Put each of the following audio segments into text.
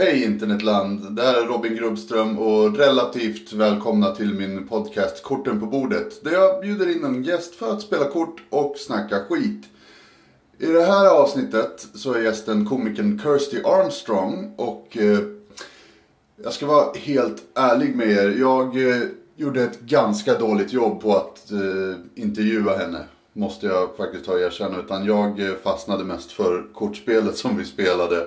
Hej internetland! Det här är Robin Grubbström och relativt välkomna till min podcast Korten på bordet. Där jag bjuder in en gäst för att spela kort och snacka skit. I det här avsnittet så är gästen komikern Kirsty Armstrong och eh, jag ska vara helt ärlig med er. Jag eh, gjorde ett ganska dåligt jobb på att eh, intervjua henne. Måste jag faktiskt ha erkänna. Utan jag eh, fastnade mest för kortspelet som vi spelade.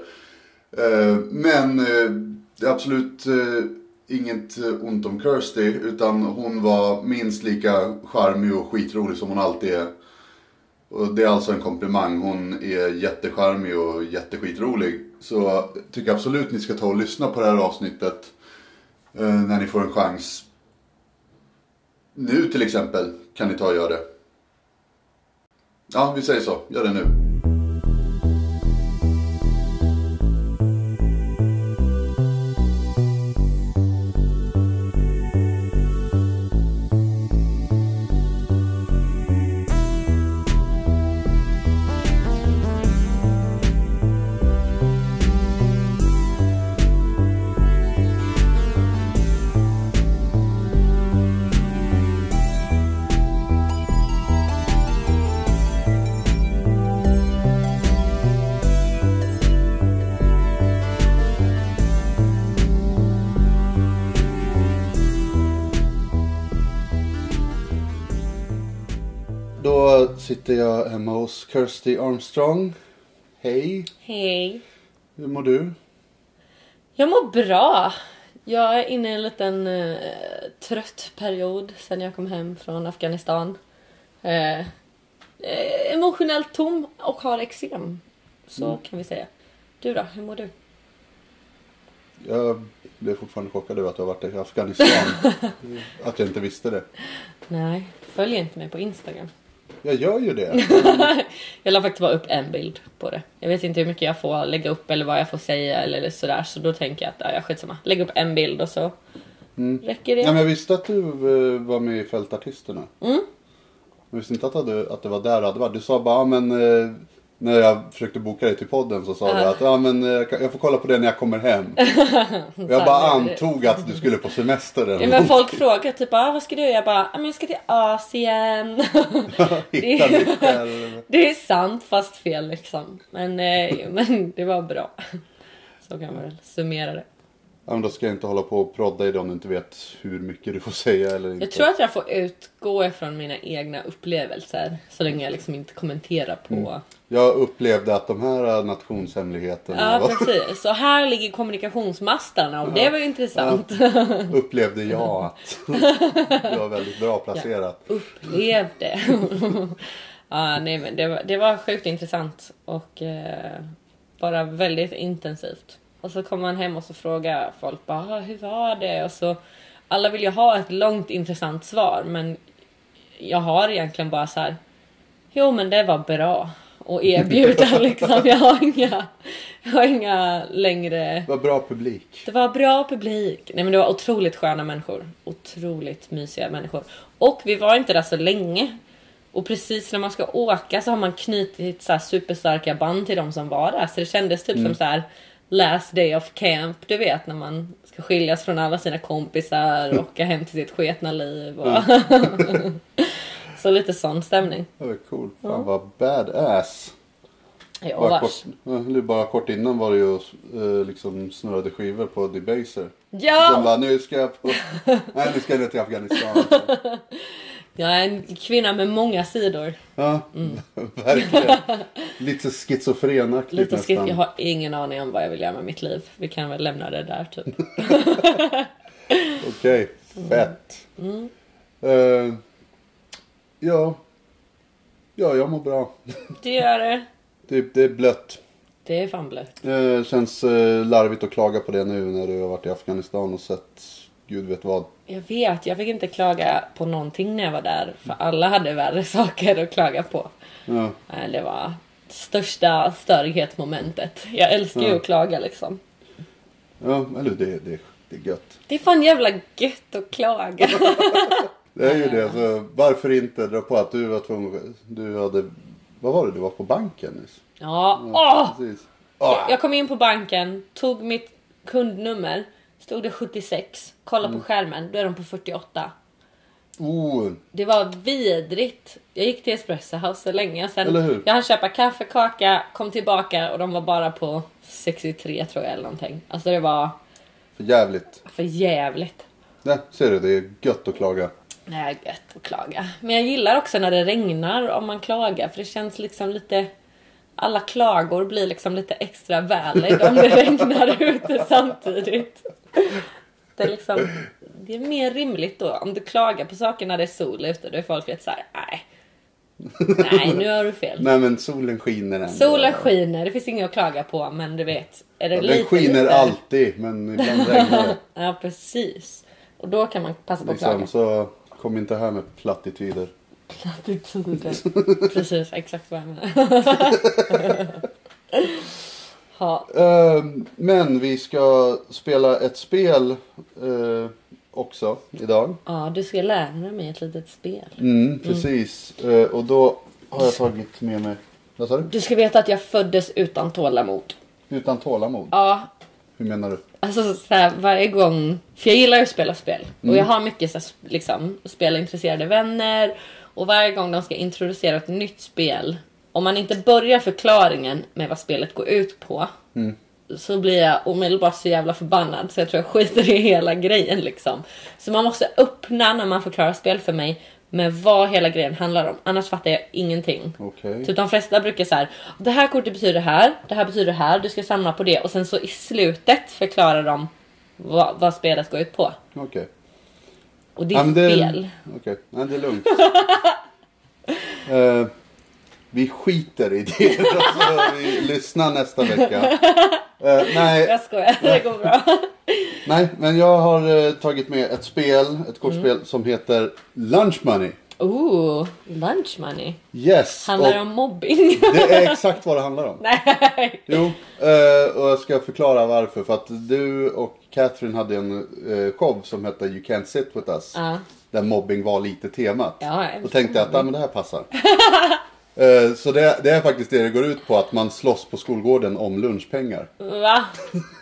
Eh, men eh, det är absolut eh, inget ont om Kirsty. Utan hon var minst lika charmig och skitrolig som hon alltid är. Och det är alltså en komplimang. Hon är jättecharmig och jätteskitrolig. Så jag tycker absolut ni ska ta och lyssna på det här avsnittet. när ni får en chans. Nu till exempel kan ni ta och göra det. Ja, vi säger så. Gör det nu. Sitter jag hemma hos Kirsty Armstrong. Hej, Hej. hur mår du? Jag mår bra. Jag är inne i en liten eh, trött period sen jag kom hem från Afghanistan. Eh, eh, emotionellt tom och har eksem. Så kan vi säga. Du då, hur mår du? Jag blev fortfarande chockad över att du har varit i Afghanistan. att jag inte visste det. Nej, följ inte mig på Instagram. Jag gör ju det. Jag la faktiskt bara upp en bild på det. Jag vet inte hur mycket jag får lägga upp eller vad jag får säga eller sådär. Så då tänker jag att ja, jag skitsamma. Lägg upp en bild och så räcker det. Ja, men jag visste att du eh, var med i Fältartisterna. Mm. Jag visste inte att, du, att det var där du hade varit. Du sa bara, men eh, när jag försökte boka dig till podden så sa du att ja, men, eh, jag får kolla på det när jag kommer hem. Och jag bara antog att du skulle på semester eller Ja, men folk frågar typ ah, vad ska du? Jag bara ah, men jag ska till Asien. Dig själv. det är sant fast fel liksom. Men, eh, men det var bra. Så kan man väl summera det. Ja, men då ska jag inte hålla på och prodda i det om du inte vet hur mycket du får säga eller inte. Jag tror att jag får utgå ifrån mina egna upplevelser. Så länge jag liksom inte kommenterar på. Jag upplevde att de här nationshemligheterna Ja var, precis. Så här ligger kommunikationsmastarna och det var ju intressant. upplevde jag att det var väldigt bra placerat. upplevde. ja, nej, men det, var, det var sjukt intressant och eh, bara väldigt intensivt. Och så kommer man hem och så frågar folk bara "Ah, hur var det? Och så alla vill ju ha ett långt intressant svar men jag har egentligen bara så här. Jo men det var bra och erbjuda liksom. Jag har inga, jag har inga längre Det var bra publik. det var bra publik. Nej men det var otroligt sköna människor. Otroligt mysiga människor. Och vi var inte där så länge. Och precis när man ska åka så har man knutit så här superstarka band till de som var där. Så det kändes typ som så här last day of camp. Du vet när man ska skiljas från alla sina kompisar och åka hem till sitt sketna liv. Och så lite sån stämning. Det var cool. Fan vad badass. Ja, Bara vars. kort, bara kort innan var det ju eh, liksom snurrade skivor på Debaser. De Ja! bara, nu ska jag på... Nej, nu ska jag ner till Afghanistan. Jag är en kvinna med många sidor. Ja, verkligen. Lite schizofrenaktigt Lite nästan. skit, jag har ingen aning om vad jag vill göra med mitt liv. Vi kan väl lämna det där typ. Okej, fett. Mm. Eh, ja. Ja, jag mår bra. Det gör det. Det, det är blött. Det är fan blött. Det känns eh, larvigt att klaga på det nu när du har varit i Afghanistan och sett gud vet vad. Jag vet, jag fick inte klaga på någonting när jag var där. För alla hade värre saker att klaga på. Ja, Nej, Det var största störighetsmomentet. Jag älskar ju Ja. att klaga liksom. ja eller det, det, det är gött. Det är fan jävla gött att klaga. Det är ju det. Så varför inte dra på att du var tvungen... Du hade... Vad var det? Du var på banken nyss? Ja, åh! Precis. Ah, Jag kom in på banken, tog mitt kundnummer. Stod det 76. Kolla Mm. på skärmen, då är de på 48. Oh, Det var vidrigt. Jag gick till Espresso House så länge. Sen Eller hur? Jag hann köpa kaffe, kaka, kom tillbaka och de var bara på 63 tror jag eller någonting. Alltså det var för jävligt. för jävligt. Nej, ser du, det är gött att klaga. Det är gött att klaga. Men jag gillar också när det regnar om man klagar för det känns liksom lite... Alla klagor blir liksom lite extra valid om det regnar ute samtidigt. Det är liksom... Det är mer rimligt då. Om du klagar på saker när det är sol ute då är folk lite såhär, nej. Nej, nu har du fel. Nej men solen skiner ändå. Solen skiner, det finns inget att klaga på men du vet. Är det Ja, lite, Den skiner lite... alltid, men ibland regnar det. Ja, precis. Och då kan man passa på att klaga. Liksom, så kom inte här med plattityder. Attityder. Precis, exakt vad jag menar. ha. Ehm, men vi ska spela ett spel eh, också idag. Ja, du ska lära mig ett litet spel. Mm, precis. Eh, och då har jag tagit med mig, vad sa du? Du ska veta att jag föddes utan tålamod. Utan tålamod. Ja, Hur menar du? alltså så här, varje gång. För jag gillar ju att spela spel. Och jag har mycket så här, liksom, spelintresserade vänner. Och varje gång de ska introducera ett nytt spel. Om man inte börjar förklaringen med vad spelet går ut på. Så blir jag omedelbart så jävla förbannad så jag tror jag skiter i hela grejen liksom. Så man måste öppna när man förklarar spel för mig med vad hela grejen handlar om. Annars fattar jag ingenting. Okej. Typ de flesta brukar så här. Det här kortet betyder det här. Det här betyder det här. Du ska samla på det. Och sen så i slutet förklarar de vad, vad spelet går ut på. Okej. Och det är Ja, det är- fel. Okej, nej det är lugnt. Eh, vi skiter i det. Alltså, vi lyssnar nästa vecka. Eh, nej, Jag skojar, det går bra. nej, men jag har eh, tagit med ett spel, ett kortspel Mm. som heter Lunch Money. Ooh, lunch money. Yes, Handlar det och om mobbing? det är exakt vad det handlar om. Nej. Jo, eh, och jag ska förklara varför. För att du och Catherine hade en show som hette You Can't Sit With Us. Ja. Där mobbing var lite temat. Ja, Då tänkte jag att ah, men det här passar. Eh, Så det, det är faktiskt det det går ut på, att man slåss på skolgården om lunchpengar. Va?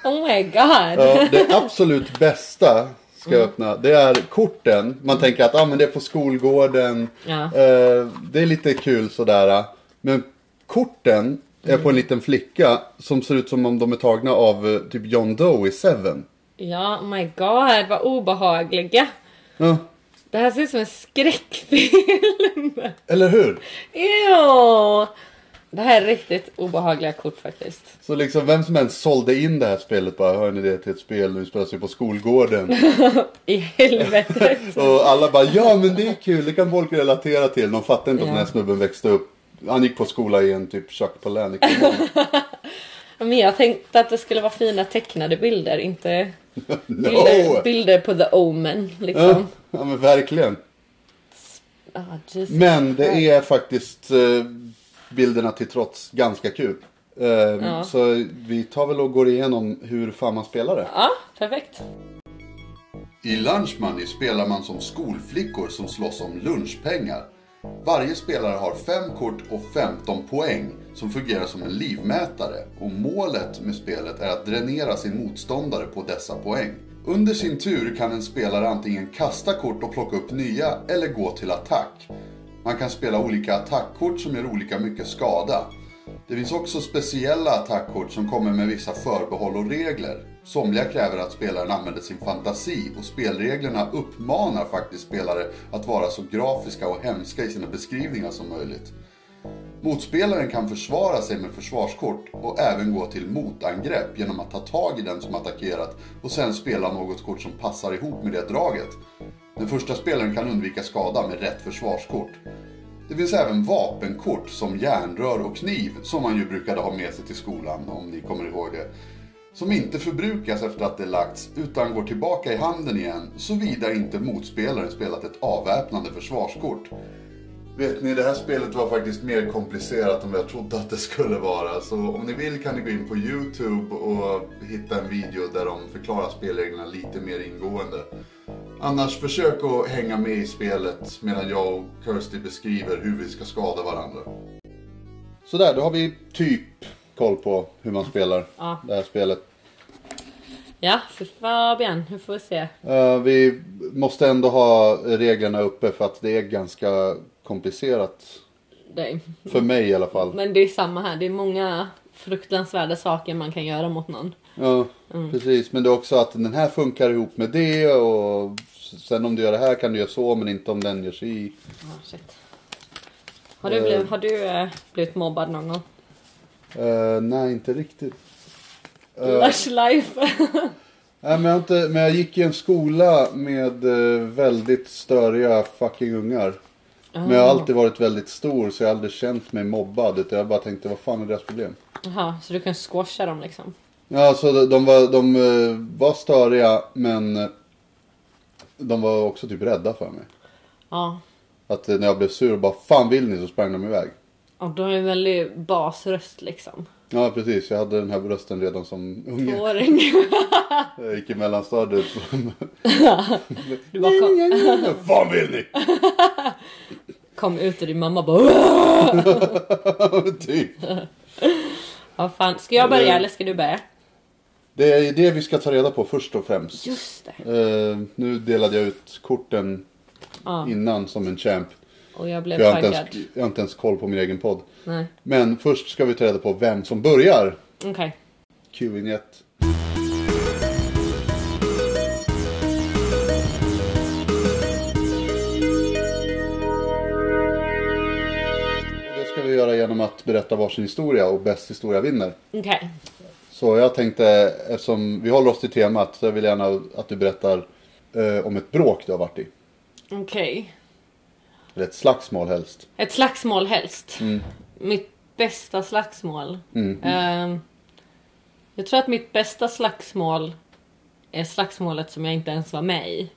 Oh my god. Ja, det absolut bästa ska jag öppna, det är korten. Man tänker att ah, men det är på skolgården, Ja. Eh, det är lite kul sådär. Men korten är på en liten flicka som ser ut som om de är tagna av eh, typ John Doe i Seven. Ja, oh my god vad obehagliga. Ja, Det här ser ut som en skräckfilm. eller hur? Ew. Det här är riktigt obehagliga kort faktiskt. Så liksom vem som helst sålde in det här spelet bara, hör ni det till ett spel, nu spelas ju på skolgården. I helvetet. Och alla bara, ja men det är kul, det kan folk relatera till. De fattar inte att Ja. den här snubben växte upp. Han gick på skola i en typ Chuck Palahniuk. Men jag tänkte att det skulle vara fina tecknade bilder, inte no! bilder på the omen. Ja, Liksom. ja men verkligen. Ah, Jesus. Men det är faktiskt eh, bilderna till trots ganska kul. Eh, Ja. Så vi tar väl och går igenom hur fan man spelar det. Ja, perfekt. I Lunch Money spelar man som skolflickor som slåss om lunchpengar. Varje spelare har 5 kort och 15 poäng som fungerar som en livmätare och målet med spelet är att dränera sin motståndare på dessa poäng. Under sin tur kan en spelare antingen kasta kort och plocka upp nya eller gå till attack. Man kan spela olika attackkort som gör olika mycket skada. Det finns också speciella attackkort som kommer med vissa förbehåll och regler. Somliga kräver att spelaren använder sin fantasi och spelreglerna uppmanar faktiskt spelare att vara så grafiska och hemska i sina beskrivningar som möjligt. Motspelaren kan försvara sig med försvarskort och även gå till motangrepp genom att ta tag i den som attackerat och sen spela något kort som passar ihop med det draget. Den första spelaren kan undvika skada med rätt försvarskort. Det finns även vapenkort som järnrör och kniv som man ju brukade ha med sig till skolan om ni kommer ihåg det. Som inte förbrukas efter att det lagts utan går tillbaka i handen igen såvida inte motspelaren spelat ett avväpnande försvarskort. Vet ni, det här spelet var faktiskt mer komplicerat än vad jag trodde att det skulle vara. Så om ni vill kan ni gå in på Youtube och hitta en video där de förklarar spelreglerna lite mer ingående. Annars försök att hänga med i spelet medan jag och Kirsty beskriver hur vi ska skada varandra. Sådär, då har vi typ koll på hur man spelar Ja. det här spelet. Ja, för Fabian, nu får vi se. Eh, vi måste ändå ha reglerna uppe för att det är ganska komplicerat. Det. För mig i alla fall. Men det är samma här, det är många fruktansvärda saker man kan göra mot någon. Ja, Mm. precis. Men det är också att den här funkar ihop med det och sen om du gör det här kan du göra så men inte om den gör si. Oh. Har du, Eh. blivit, har du eh, blivit mobbad någon gång? Eh, nej, inte riktigt. Lush life. nej, men, jag inte, men jag gick i en skola med väldigt störiga fucking ungar. Men jag har alltid varit väldigt stor så jag har aldrig känt mig mobbad. Utan jag bara tänkte, vad fan är deras problem? Jaha, så du kan squasha dem liksom? Ja, så de, var, de eh, var störiga men eh, de var också typ rädda för mig. Ja. Att eh, när jag blev sur och bara fan vill ni så sprang de iväg. Och du har ju en väldigt basröst liksom. Ja precis, jag hade den här rösten redan som unge. Tvååring. Jag gick i mellanstadiet. Du bara kom, Vad fan vill ni? kom ut och din mamma bara typ. Ja fan, ska jag börja eller ska du börja? Det är det vi ska ta reda på först och främst. Just det. Eh, nu delade jag ut korten Ja, innan som en champ. Och jag blev jag, taggad. ens, jag har inte ens koll på min egen podd. Nej, Men först ska vi ta reda på vem som börjar. okej. Q-vinjett. Det ska vi göra genom att berätta varsin historia och bäst historia vinner. Okej. Så jag tänkte, eftersom vi håller oss till temat, så jag vill gärna att du berättar eh, om ett bråk du har varit i. Okej. Eller ett slagsmål helst. Ett slagsmål helst. Mm. Mitt bästa slagsmål. Mm. Ehm, jag tror att mitt bästa slagsmål är slagsmålet som jag inte ens var med i.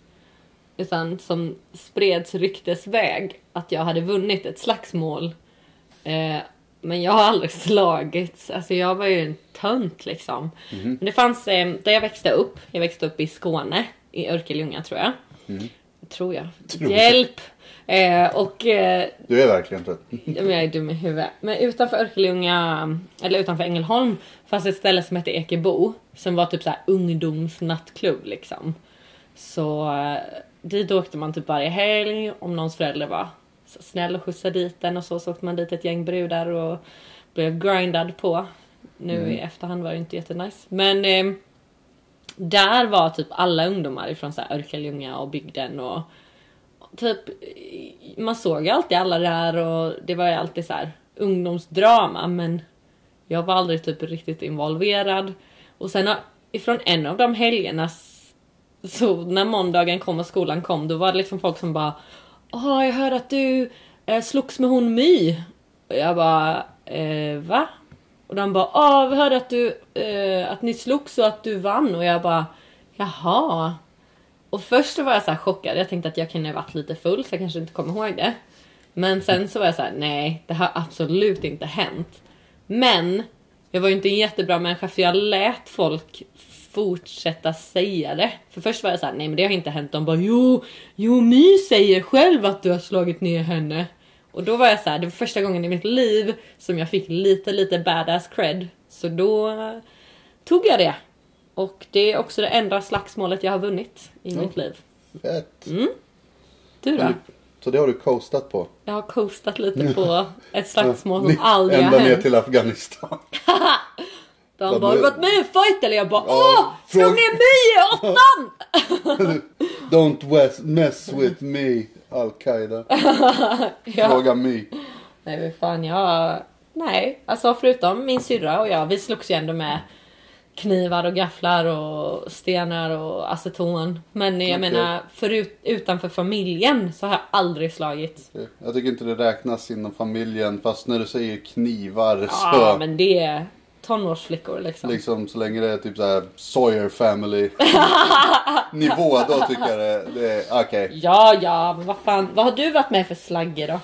Utan som spreds ryktesväg att jag hade vunnit ett slagsmål. Eh, men jag har aldrig slagits. Alltså jag var ju en tönt liksom. Men det fanns, eh, där jag växte upp, jag växte upp i Skåne, i Örkelljunga tror jag. Tror jag. Tror jag. Hjälp! Eh, och eh, Du är verkligen trött. Men jag är dum i huvudet. Men utanför Örkelljunga, eller utanför Ängelholm, fanns ett ställe som hette Ekebo. Som var typ så här ungdomsnattklubb liksom. Så eh, dit åkte man typ varje helg om någons förälder var så snäll och skjutsade dit den och så, så åkte man dit ett gäng brudar och blev grindad på. Nu i efterhand var det inte jättenice. Men eh, där var typ alla ungdomar ifrån så här Örkelljunga och bygden och typ man såg ju alltid alla där och det var ju alltid så här ungdomsdrama men jag var aldrig typ riktigt involverad. Och sen ifrån en av de helgerna så när måndagen kom och skolan kom då var det liksom folk som bara Åh jag hörde att du eh, slogs med hon My. Och jag bara eh, va? Och de bara Åh vi hörde att du eh, att ni slogs och att du vann och jag bara Jaha. Och först var jag så här chockad. Jag tänkte att jag kunde ha varit lite full så jag kanske inte kommer ihåg det. Men sen så var jag så här: nej, det har absolut inte hänt. Men jag var ju inte en jättebra människa för jag lät folk fortsätta säga det. För först var jag så här: nej men det har inte hänt. De bara, jo, jo My säger själv att du har slagit ner henne. Och då var jag så här: det var första gången i mitt liv som jag fick lite, lite badass cred. Så då tog jag det. Och det är också det enda slagsmålet jag har vunnit i Ja. mitt liv. Fett. Du då? Så det har du coastat på. Jag har coastat lite på ett slagsmål som aldrig har Ända ner hänt. till Afghanistan. De bara, har du varit med i en fight eller? Jag bara, Ja, åh! Slog ner mig i åttan! Don't mess with me, Al-Qaida. ja. Fråga mig. Nej men fan jag... Nej, alltså förutom min syrra och jag, vi slogs ju ändå med knivar och gafflar och stenar och aceton. Men jag Okej. menar, förut, utanför familjen så har jag aldrig slagit. Jag tycker inte det räknas inom familjen. Fast när du säger knivar Ja, så. men det är tonårsflickor liksom. Liksom så länge det är typ så här Sawyer family nivå då tycker jag det, det är okej. Ja, ja, men vad fan. Vad har du varit med för slagger då?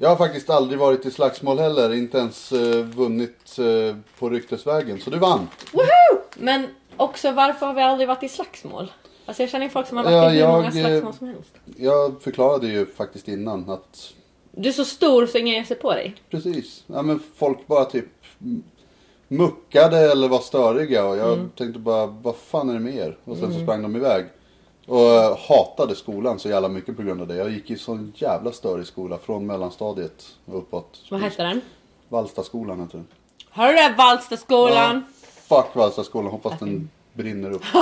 Jag har faktiskt aldrig varit i slagsmål heller. Inte ens eh, vunnit eh, på ryktesvägen. Så du vann. Woho! Men också varför har vi aldrig varit i slagsmål? Alltså jag känner folk som har varit Ja, i hur många jag, slagsmål eh, som helst. Jag förklarade ju faktiskt innan att Du är så stor så ingen ger sig på dig. precis. Ja men folk bara typ mm, muckade eller var störiga och jag Mm. tänkte bara, vad fan är det med er? Och sen så sprang de iväg. Och jag hatade skolan så jävla mycket på grund av det. Jag gick i sån jävla störig skola från mellanstadiet och uppåt. Vad hette den? Vallstaskolan heter den. Hör du det Valstaskolan? Fuck Vallstaskolan, hoppas den brinner upp.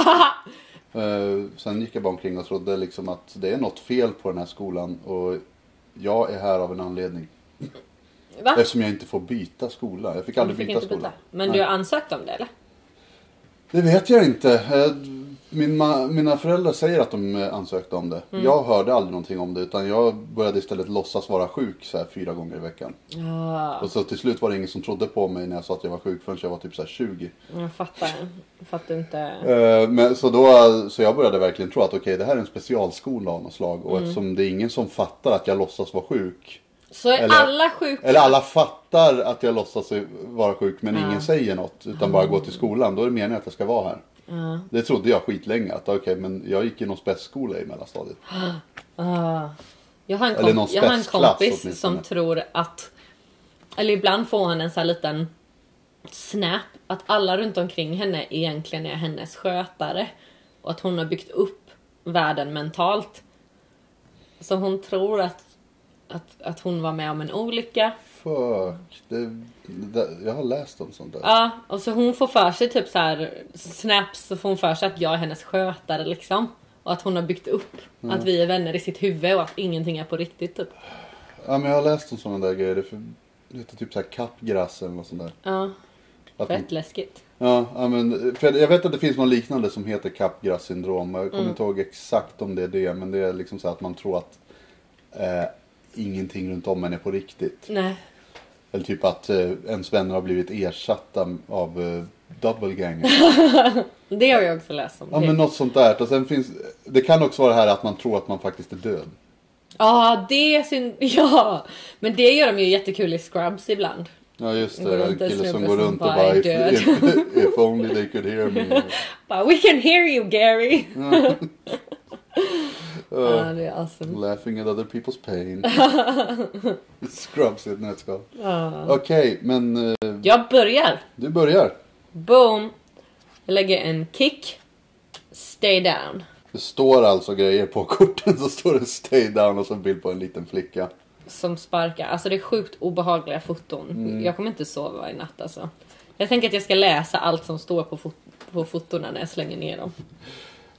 Eh, sen gick jag bara omkring och trodde liksom att det är något fel på den här skolan och jag är här av en anledning. Va? Eftersom jag inte får byta skola. Jag fick aldrig fick byta skola. byta. Men Nej. du har ansökt om det eller? Det vet jag inte. Min mina föräldrar säger att de eh, ansökte om det. Mm. Jag hörde aldrig någonting om det utan jag började istället låtsas vara sjuk så här fyra gånger i veckan. Ja, Och så till slut var det ingen som trodde på mig när jag sa att jag var sjuk förrän jag var typ så här 20. jag fattar. Jag fattar inte. Eh, Men, så, då, så jag började verkligen tro att okej det här är en specialskola av något slag. Mm. Och eftersom det är ingen som fattar att jag låtsas vara sjuk. Så är Eller- alla sjuka? Eller alla fattar att jag låtsas vara sjuk men Ja. ingen säger något. Utan bara går till skolan. Då är det meningen att jag ska vara här. Ja. Det trodde jag skitlänge. Att okej men jag gick i någon spetsskola i mellanstadiet. Ah. Jag har en, Eller någon jag har en kompis som tror att... Eller ibland får han en sån här liten snap att alla runt omkring henne egentligen är hennes skötare. Och att hon har byggt upp världen mentalt. Så hon tror att, att, att hon var med om en olycka. Fuck. Det, det, jag har läst om sånt där. Ja, och så hon får för sig typ så här snaps så får hon för sig att jag är hennes skötare liksom. Och att hon har byggt upp att vi är vänner i sitt huvud och att ingenting är på riktigt typ. Ja men jag har läst om sådana där grejer. Det, för, heter typ så här kappgrass eller något sånt där. Ja, Att man, fett läskigt. ja, ja, men för jag vet att det finns något liknande som heter kappgrass-syndrom. Jag kommer Mm. inte ihåg exakt om det är det. Men det är liksom så att man tror att eh, ingenting runt om en är på riktigt. Nej. Eller typ att eh, ens vänner har blivit ersatta av eh, doubleganger. Det har jag också läst om. Ja det. men något sånt där. Och sen finns, det kan också vara det här att man tror att man faktiskt är död. Ja, det är synd. Ja, men det gör de ju jättekul i Scrubs ibland. Ja just det, en kille som går runt och bara if, död." if, if only they could hear me. Bara, We can hear you Gary! Ja, det är awesome. Laughing at other people's pain. Scrubs i ett nötskal. Ja. Okej, men eh, Jag börjar. du börjar. Boom! Jag lägger en kick. Stay down. Det står alltså grejer på korten. Så står det stay down och så en bild på en liten flicka. Som sparkar. Alltså det är sjukt obehagliga foton. Mm. Jag kommer inte sova i natt alltså. Jag tänker att jag ska läsa allt som står på, fot- på fotona när jag slänger ner dem.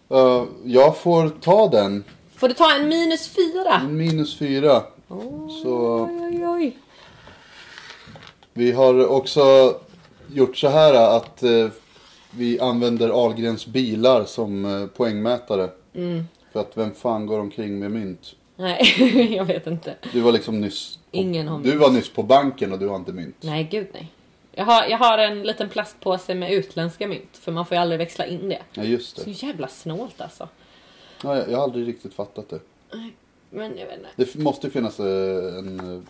Eh, jag får ta den. Får du ta en minus fyra? En minus fyra. Oj, Så oj, oj, vi har också gjort så här att eh, vi använder Ahlgrens bilar som eh, poängmätare. Mm. För att vem fan går omkring med mynt? Nej, jag vet inte. Du var liksom nyss på, Ingen har Du var nyss på banken och du har inte mynt. Nej, gud nej. Jag har, jag har en liten plastpåse med utländska mynt. För man får ju aldrig växla in det. Ja just Så det. jävla snålt alltså. Ja, jag, jag har aldrig riktigt fattat det. Men jag vet inte. Det måste finnas eh, en eh,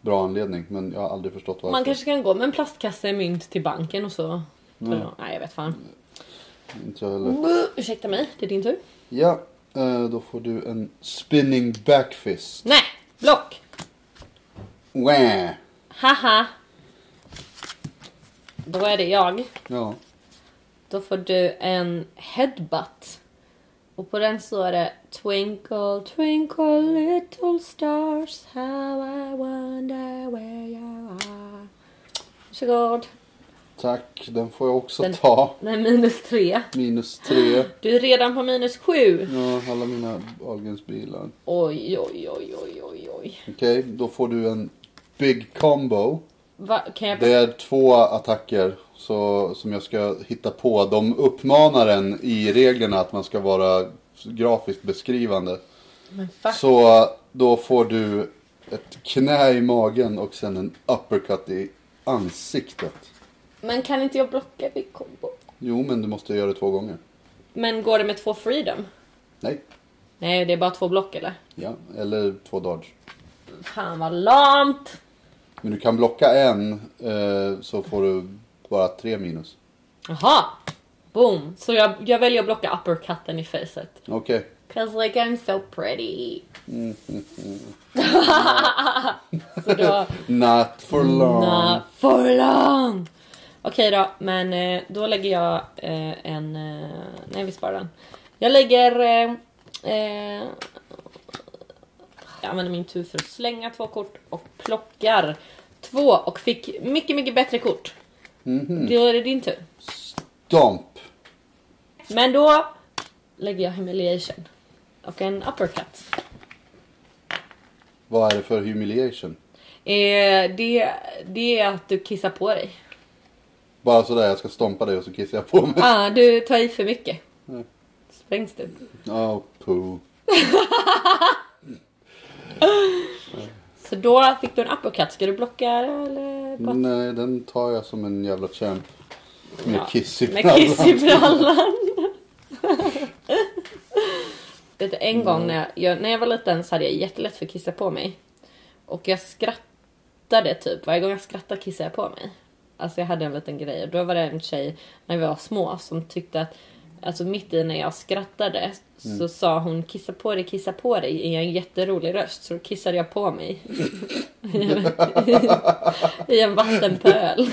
bra anledning men jag har aldrig förstått varför. Man kanske kan gå med en plastkasse mynt till banken och så. Mm. så nej, jag vet fan. Inte jag heller. Ursäkta mig, det är din tur. Ja, eh, då får du en spinning backfist. Nej, block! Wah. Haha! Då är det jag. Ja. Då får du en headbutt. Och på den står det Twinkle, twinkle little stars How I wonder where you are Varsågod. Tack, den får jag också Den- ta. Den är minus tre. Minus tre. Du är redan på minus sju. Ja, alla mina Ahlgrens bilar. Oj, oj, oj, oj, oj, oj. Okej, då får du en big combo. Va, kan jag... Det är två attacker så, som jag ska hitta på. De uppmanar en i reglerna att man ska vara grafiskt beskrivande. Så då får du ett knä i magen och sen en uppercut i ansiktet. Men kan inte jag blocka vid combo? Jo, men du måste göra det två gånger. Men går det med två freedom? Nej. Nej, det är bara två block eller? Ja, eller två dodge. Fan vad lamt! Men du kan blocka en eh, så får du bara tre minus. Jaha! Boom! Så jag, jag väljer att blocka uppercutten i facet. Okej. Cause like I'm so pretty. Mm, så då... Not for long. Not for long! Okej då, men eh, då lägger jag eh, en... Eh, nej, vi sparar den. Jag lägger... Eh, jag använder min tur för att slänga två kort och plockar två och fick mycket, mycket bättre kort. Mhm. Då är det din tur. Stomp. Men då lägger jag humiliation. Och en uppercut. Vad är det för humiliation? Eh, det, det är att du kissar på dig. Bara sådär, jag ska stompa dig och så kissar jag på mig. Ah, du tar i för mycket. Mm. Sprängs du. Oh, poo. Så då fick du en uppercut. Ska du blocka eller? Bara... Nej, den tar jag som en jävla champ. Med Ja, kiss i Med kiss i brallan. brallan. En gång när jag, när jag var liten så hade jag jättelätt för att kissa på mig. Och jag skrattade typ. Varje gång jag skrattade kissade jag på mig. Alltså jag hade en liten grej. Och då var det en tjej när vi var små som tyckte att Alltså mitt i när jag skrattade så sa hon kissa på dig, kissa på dig i en jätterolig röst. Så då kissade jag på mig. I en vattenpöl.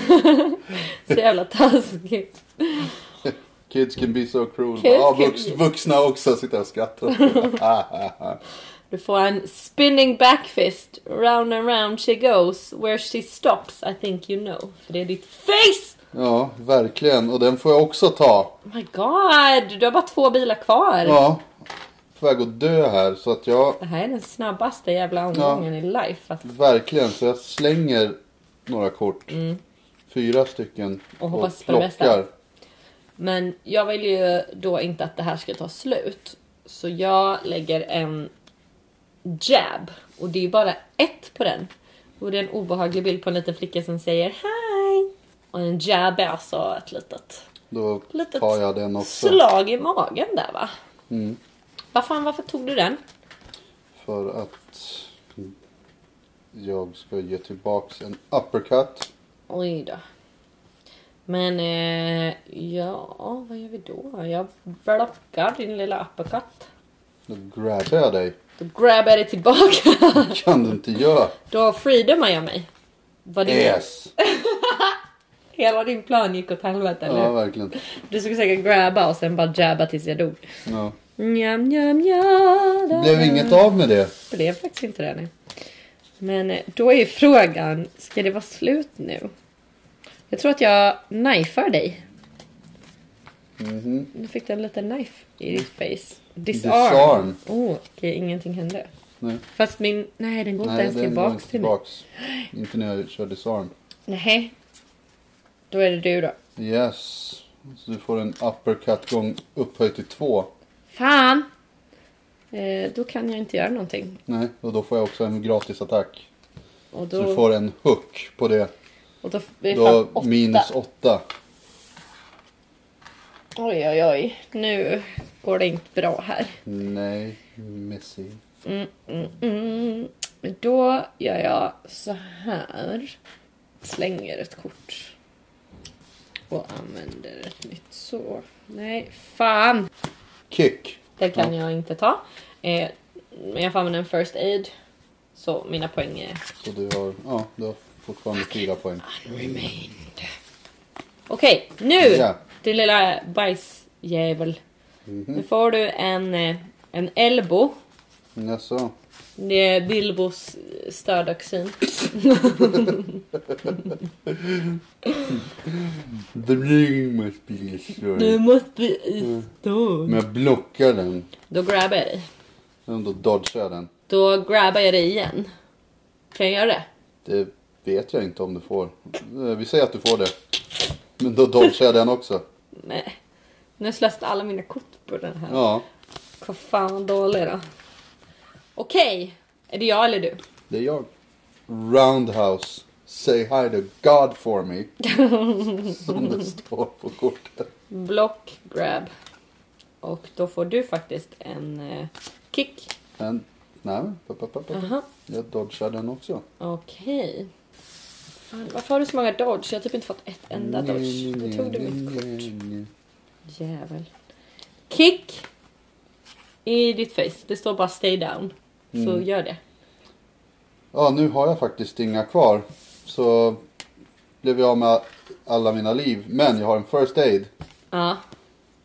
så jävla taskigt. Kids can be so cruel. Kids can vux, vuxna också sitter och skrattar. Ah, ah, ah. Du får en spinning backfist. Round and round she goes. Where she stops I think you know. För det är ditt face! Ja, verkligen. Och den får jag också ta. Oh my god! Du har bara två bilar kvar. Ja. På väg att dö här. Så att jag, Det här är den snabbaste jävla omgången i life. Att, verkligen, så jag slänger några kort. Fyra stycken. Mm. Och hoppas på det bästa. men jag vill ju då inte att det här ska ta slut. Så jag lägger en jab. Och det är bara ett på den. Och det är en obehaglig bild på en liten flicka som säger hej. Och en jab är alltså ett litet Då Litet tar jag den också. slag i magen där va? Mm. Vad fan, varför tog du den? För att jag ska ge tillbaks en uppercut. Oj då. Men eh, ja, vad gör vi då? Jag blockar din lilla uppercut. Då grabbar jag dig. Då grabbar jag det tillbaka. kan du inte göra. då freedomar jag mig. Vad din, Yes. Hela din plan gick åt helvete eller Ja, hur? verkligen. Du skulle säkert grabba och sen bara jabba tills jag dog. Ja. Njam, njam, blev inget av med det. Blev faktiskt inte det. Nej. Men eh, då är ju frågan, ska det vara slut nu? Jag tror att jag knifar dig. Mhm. Nu fick du en liten knife i ditt face. Disarm. Disarm. Oh, okej, ingenting hände. Nej, Fast min... Nej, den går inte ens tillbaks inte till mig. Inte när jag kör disarm. Nej. Då är det du då. Yes. Så du får en uppercut gång upphöjt till två. Fan! Eh, då kan jag inte göra någonting. Nej, och då får jag också en gratis attack. Och Så du då... får en hook på det. Och då blir det Då fan åtta. minus åtta. Oj, oj, oj. Nu går det inte bra här. Nej, Messi. Mm, mm, mm. Då gör jag så här. Slänger ett kort. Och använder ett nytt så. Nej, fan! Kick. Det kan jag inte ta. Eh, men jag får använda en first aid. Så mina poäng är Så du har, ja, du har fortfarande fyra poäng. unremained. Okej, nu! Ja. Din lilla bajsjävel. Nu får du en, eh, en elbow. Jaså? Det är Bilbos stödöxin. The ring must be destroyed. Du måste bli stor. Men jag blockar den. Då grabbar jag dig. Då dodgar jag den. Då grabbar jag dig igen. Kan jag göra det? Det vet jag inte om du får. Eh, Vi säger att du får det. Men då dodgar jag den också. Nej. Nu slösat alla mina kort på den här. Ja, Vad fan dålig då. Okej. Är det jag eller du? det är jag. Roundhouse. Say hi to God for me. Som det står på kortet. Block, grab. Och då får du faktiskt en eh, kick. Men, nej, pa, pa, pa, pa. Aha. jag dodgar den också. Okej. Fan, Varför har du så många dodge? Jag har typ inte fått ett enda dodge. Då tog du mitt kort. Jävel. Kick. I ditt face. Det står bara stay down. Så Mm. gör det. Ja, nu har jag faktiskt inga kvar. Så blev jag med alla mina liv. Men jag har en first aid. Ja.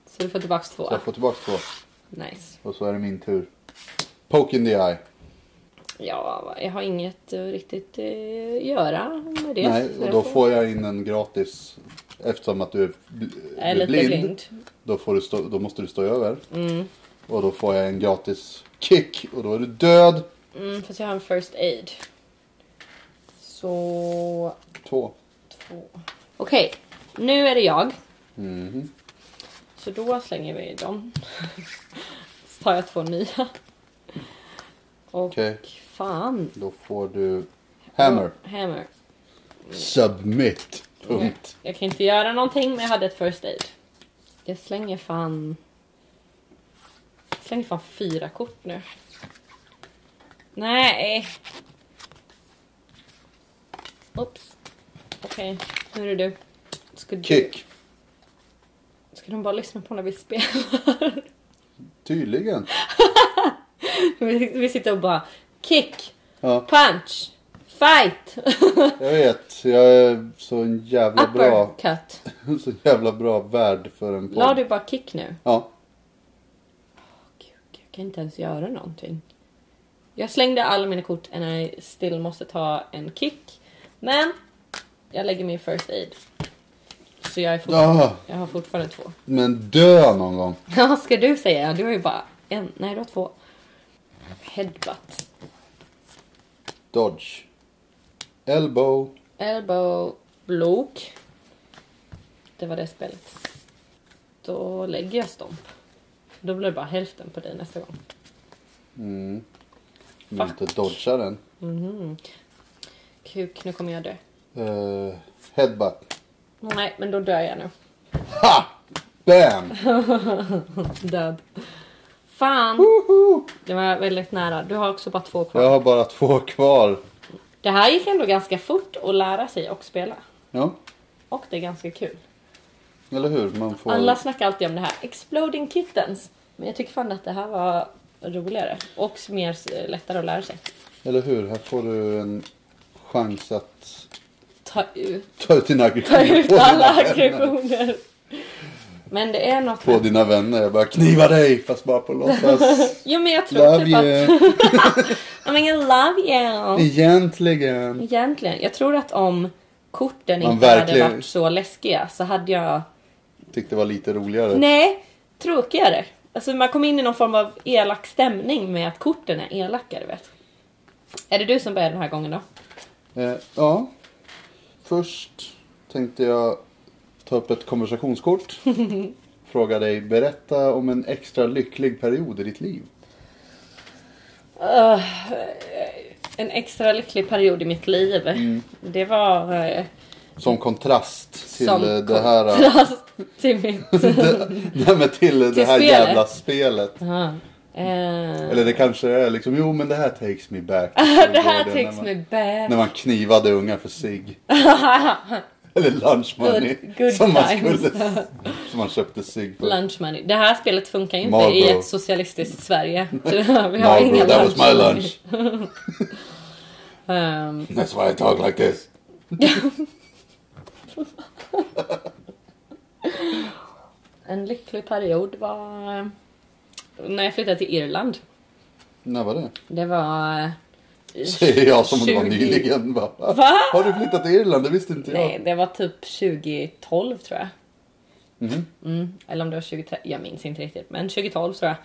Så du får tillbaks två. Så jag får tillbaka två. Nice. Och så är det min tur. Poke in the eye. Ja, jag har inget att riktigt eh, göra med det. Nej, så och då får jag in en gratis. Eftersom att du är, bl- är blind. blind. Då, får du stå, då måste du stå över. Mm. Och då får jag en gratis kick. Och då är du död. Mm, fast jag har en first aid. Så... Två. Två. Okej, nu är det jag. Mhm. Så då slänger vi dem. Så tar jag två nya. Och Okej. fan. Då får du hammer. Hammer. Submit. Punkt. Jag kan inte göra någonting men jag hade ett first aid. Jag slänger fan... Jag slänger fan fyra kort nu. Nej. Oops. Okej, nu är det du. Ska, du. Kick. ska de bara lyssna på när vi spelar? Tydligen. vi, vi sitter och bara kick, Ja, punch, fight, jag vet. Jag är så en jävla bra, uppercut. så jävla bra värd för en La podd. du bara kick nu? Ja. Kan inte ens göra någonting. Jag slängde alla mina kort and I still måste ta en kick. Men jag lägger min first aid. Så jag, är fortfarande, Ah, jag har fortfarande två. men dö någon gång. Ja, ska du säga? Du har ju bara en. Nej, du har två. Headbutt. Dodge. Elbow. Elbow. Blok. Det var det spelet. Då lägger jag stomp. Då blir det bara hälften på dig nästa gång. Mm. Jag Fuck. inte dodgar den. Mhm. Kuk, nu kommer jag dö. Uh, headbutt. Nej, men då dör jag nu. Ha! Bam! Död. Fan! Woho! Det var väldigt nära. Du har också bara två kvar. Jag har bara två kvar. Det här gick ändå ganska fort att lära sig och spela. Ja, Och det är ganska kul. eller hur? Man får... Alla snackar alltid om det här. Exploding kittens. Men jag tycker fan att det här var roligare. Och mer eh, lättare att lära sig. Eller hur? Här får du en chans att Ta ut, ta ut dina ta aggressioner ut på, alla aggressioner. Men det är något på med... dina vänner. Jag bara kniva dig fast bara på låtsas. Jo men jag tror Love typ att... you. I mean, I love you. Egentligen. Egentligen. Jag tror att om korten Man inte hade verkligen- varit så läskiga så hade jag... Tyckte det var lite roligare. Nej, tråkigare. Alltså man kom in i någon form av elak stämning med att korten är elakare vet. Är det du som börjar den här gången då? Eh, ja. Först tänkte jag ta upp ett konversationskort. Fråga dig, berätta om en extra lycklig period i ditt liv. Uh, en extra lycklig period i mitt liv. Mm. Det var uh, Som kontrast till som det här, eh, kontrast till mitt... nej, men till det här spelet. jävla spelet. Eh, Eller det kanske är liksom, jo men det här takes me back. det här takes man- me back. När man knivade unga för sig. Eller lunch money. Good- good som, man skulle, som man köpte sig för. Lunch money. Det här spelet funkar ju inte Marlboro. i ett socialistiskt Sverige. Vi har Marlboro, inga that was my lunch. Ehm, That's why I talk like this. en lycklig period var eh, när jag flyttade till Irland. När var det? Det var... eh, Säger jag som om det var 20 nyligen. Bara, Va? Har du flyttat till Irland? Det visste inte jag. Nej, det var typ 2012 tror jag. Mhm. Mm, eller om det var 2013, jag minns inte riktigt. Men 2012 tror jag.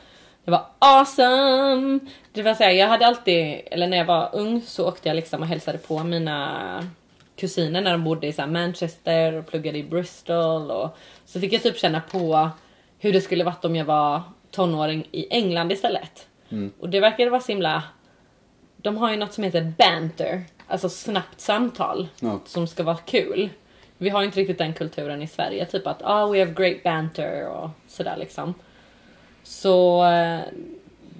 Det var awesome! Det var så här, jag hade alltid, eller när jag var ung så åkte jag liksom och hälsade på mina kusiner när de bodde i så Manchester och pluggade i Bristol. Och så fick jag typ känna på hur det skulle varit om jag var tonåring i England istället. Och det verkade vara så himla... De har ju något som heter banter, alltså snabbt samtal Ja. som ska vara kul. Vi har inte riktigt den kulturen i Sverige, typ att ah, we have great banter och sådär liksom. Så eh,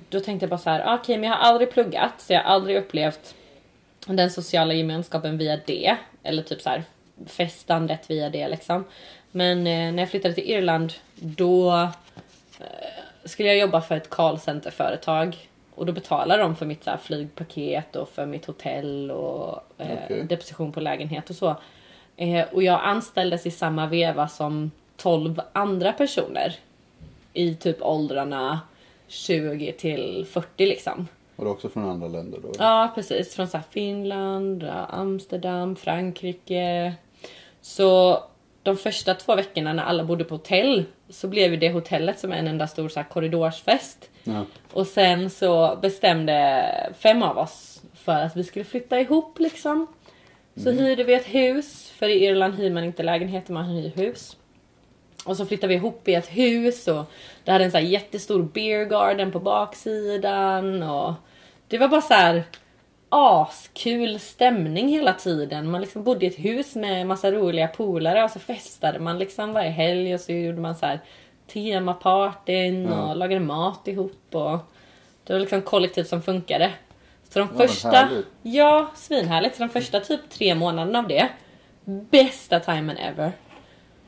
då tänkte jag bara så här, ah, okej men jag har aldrig pluggat så jag har aldrig upplevt den sociala gemenskapen via det. Eller typ så här festandet via det liksom. Men eh, när jag flyttade till Irland då eh, skulle jag jobba för ett callcenter-företag. Och då betalar de för mitt så här, flygpaket och för mitt hotell och eh, Okej. deposition på lägenhet och så. Eh, och jag anställdes i samma veva som 12 andra personer. I typ åldrarna 20 till 40 liksom. Var det också från andra länder då? Ja, precis. Från så Finland, Amsterdam, Frankrike. Så de första två veckorna när alla bodde på hotell så blev det hotellet som en enda stor så korridorsfest. Ja. Och sen så bestämde fem av oss för att vi skulle flytta ihop liksom. Så hyrde vi ett hus, för i Irland hyr man inte lägenheter, man hyr hus. Och så flyttade vi ihop i ett hus och det hade en så här jättestor beer garden på baksidan och det var bara så här askul stämning hela tiden. Man liksom bodde i ett hus med massa roliga polare och så festade man liksom varje helg och så gjorde man så här temapartyn Ja. och lagade mat ihop och det var liksom kollektiv som funkade. Så de Ja, första, härligt. ja svinhärligt. Så de första typ tre månaderna av det, bästa timern ever.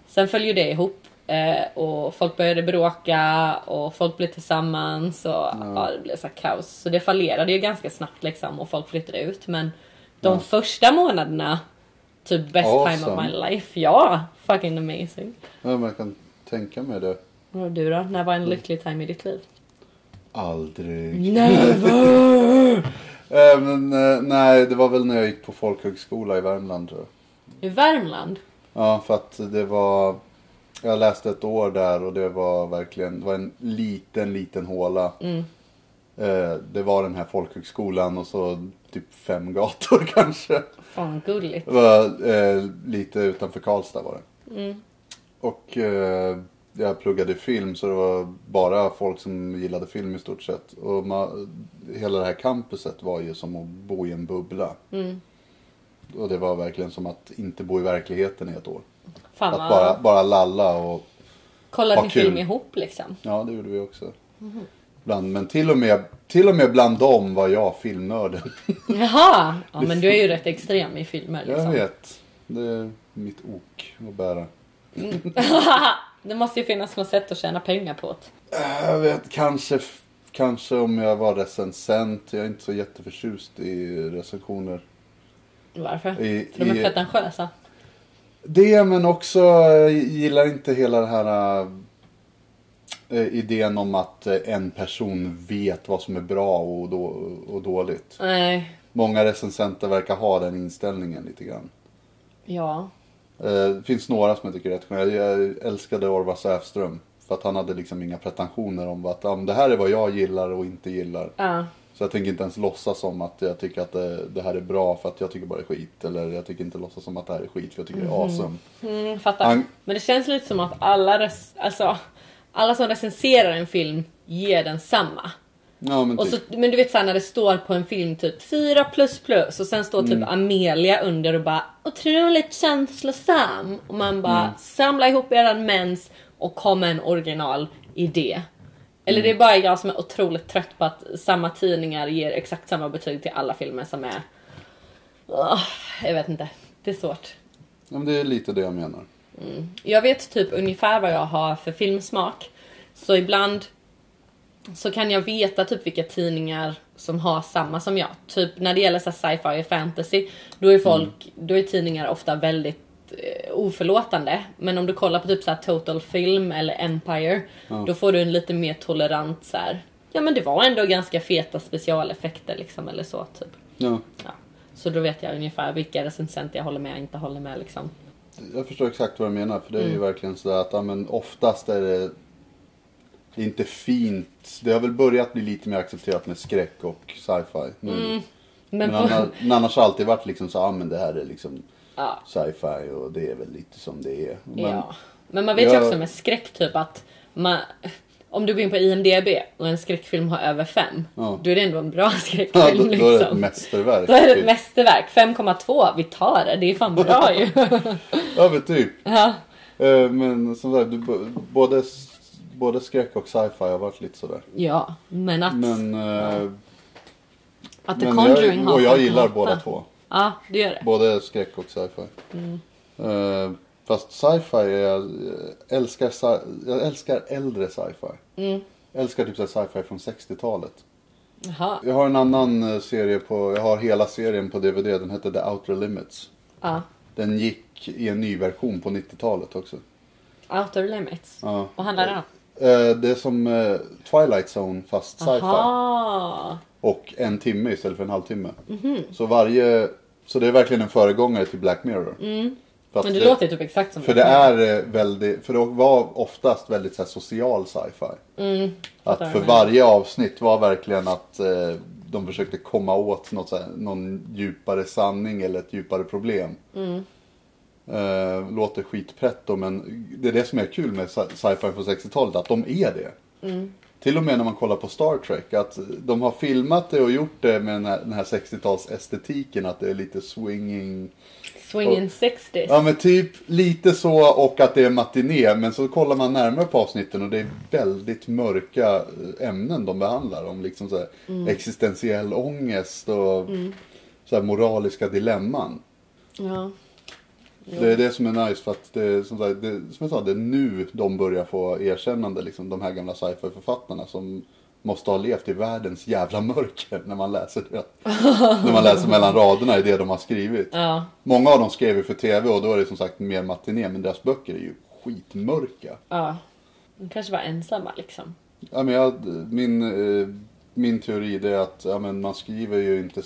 Sen följde ju det ihop eh, och folk började bråka och folk blev tillsammans och ja. det blev så kaos. Så det fallerade ju ganska snabbt liksom och folk flyttade ut. Men de Ja. första månaderna, typ best time of Awesome. my life. Ja, fucking amazing. ja, man kan tänka mig det. Och du då? När var en lycklig time i ditt liv? Aldrig. Never! Eh, men eh, nej, det var väl när jag gick på folkhögskola i Värmland tror jag. I Värmland? Ja, för att det var... Jag läste ett år där och det var verkligen det var en liten, liten håla. Mm. Eh, det var den här folkhögskolan och så typ fem gator kanske. Fan gulligt. Det var eh, lite utanför Karlstad var det. Mm. Och eh, jag pluggade film så det var bara folk som gillade film i stort sett. Och ma- hela det här campuset var ju som att bo i en bubbla. Mm. Och det var verkligen som att inte bo i verkligheten i ett år. Fan Att bara, bara lalla och Kollade ha ni kul. film ihop liksom? ja det gjorde vi också. Mhm. Bland, men till och, med, till och med bland dem var jag filmnörden. Jaha! Ja men du är ju rätt extrem i filmer liksom. Jag vet. Det är mitt ok att bära. det måste ju finnas något sätt att tjäna pengar på det. Jag vet kanske, kanske om jag var recensent. Jag är inte så jätteförtjust i recensioner. Varför? I, För de är i, pretentiösa. Det men också jag gillar inte hela den här äh, idén om att en person vet vad som är bra och, då, och dåligt. Nej. Många recensenter verkar ha den inställningen lite grann. Ja. Eh, Det finns några som jag tycker är rätt sköna. Jag älskade Orvar Säfström. För att han hade liksom inga pretensioner om att men det här är vad jag gillar och inte gillar. Ja. Så jag tänker inte ens låtsas som att jag tycker att det, det här är bra för att jag tycker bara det är skit. Eller jag tycker inte låtsas som att det här är skit för jag tycker det är awesome. Mm, fattar. Han- Men det känns lite som att alla, res- alltså, alla som recenserar en film ger den samma. Ja men Och typ. så, men du vet såhär när det står på en film typ 4 plus plus och sen står typ Mm. Amelia under och bara otroligt känslosam. Och man bara Mm. samla ihop eran mens och kom med en original idé. Eller Mm. det är bara jag som är otroligt trött på att samma tidningar ger exakt samma betyg till alla filmer som är... Ugh, jag vet inte. Det är svårt. Ja, men det är lite det jag menar. Jag vet typ ungefär vad jag har för filmsmak. Så ibland så kan jag veta typ vilka tidningar som har samma som jag. Typ när det gäller sci-fi och fantasy, då är folk, då är tidningar ofta väldigt oförlåtande. Men om du kollar på typ så här Total Film eller Empire, Ja. då får du en lite mer tolerant så här. Ja men det var ändå ganska feta specialeffekter liksom eller så typ. Ja, Ja. Så då vet jag ungefär vilka recensenter jag håller med och inte håller med liksom. jag förstår exakt vad du menar. För det är ju Mm. verkligen sådär att ja, men oftast är det inte fint. Det har väl börjat bli lite mer accepterat med skräck och sci-fi. nu. Men, Men, på, annars, men annars har alltid varit liksom så, ja men det här är liksom ja. sci-fi och det är väl lite som det är. Men, ja. Men man vet ju jag- också med skräck typ att man, om du går in på IMDB och en skräckfilm har över 5, Ja. då är det ändå en bra Ja, skräckfilm då, då är det ett liksom. mästerverk. Då är det ett typ. mästerverk. 5,2, vi tar det. Det är fan bra ju. Ja men typ. ja. Eh, Men som sagt, både, både skräck och sci-fi har varit lite sådär. ja, men att, Men, eh, att The men Conjuring jag, har och jag 5,8. gillar båda två. Ja, det gör det. Både skräck och sci-fi. Mm. Eh, fast sci-fi, är jag, älskar, sci- jag älskar äldre sci-fi. Mm. Jag älskar typ så sci-fi från 60-talet. Jaha. Jag har en annan eh, serie på, jag har hela serien på DVD, den heter The Outer Limits. Ja. Den gick i en ny version på 90-talet också. Outer Limits. Ja. Vad handlar det om? Eh, Det är som eh, Twilight Zone fast sci-fi. Aha. Och en timme istället för en halvtimme. Mhm. Så varje... Så det är verkligen en föregångare till Black Mirror. Att Men det låter typ exakt som För det är eh, väldigt, för det var oftast väldigt så social sci-fi. Mm, Att för varje avsnitt var verkligen att eh, de försökte komma åt något, här, någon djupare sanning eller ett djupare problem. Mm. Eh, låter skitpretto men det är det som är kul med sci- sci-fi på 60-talet, att de är det. Mm. Till och med när man kollar på Star Trek, att de har filmat det och gjort det med den här, den här 60-tals-estetiken, att det är lite swinging. Swingin' 60s. Ja men typ lite så och att det är matiné. Men så kollar man närmare på avsnitten och det är väldigt mörka eh, ämnen de behandlar. Om liksom så här existentiell ångest och så här moraliska dilemman. Ja. Det är det som är nice för att det, är, som, sagt, det, som jag sa, det är nu de börjar få erkännande. Liksom, de här gamla sci-fi författarna som måste ha levt i världens jävla mörker när man läser det. när man läser mellan raderna i det de har skrivit. Ja. Många av dem skrev ju för tv och då är det som sagt mer matiné men deras böcker är ju skitmörka. Ja. De kanske var ensamma liksom. Ja, men jag, min, eh, min teori är att ja, men man skriver ju inte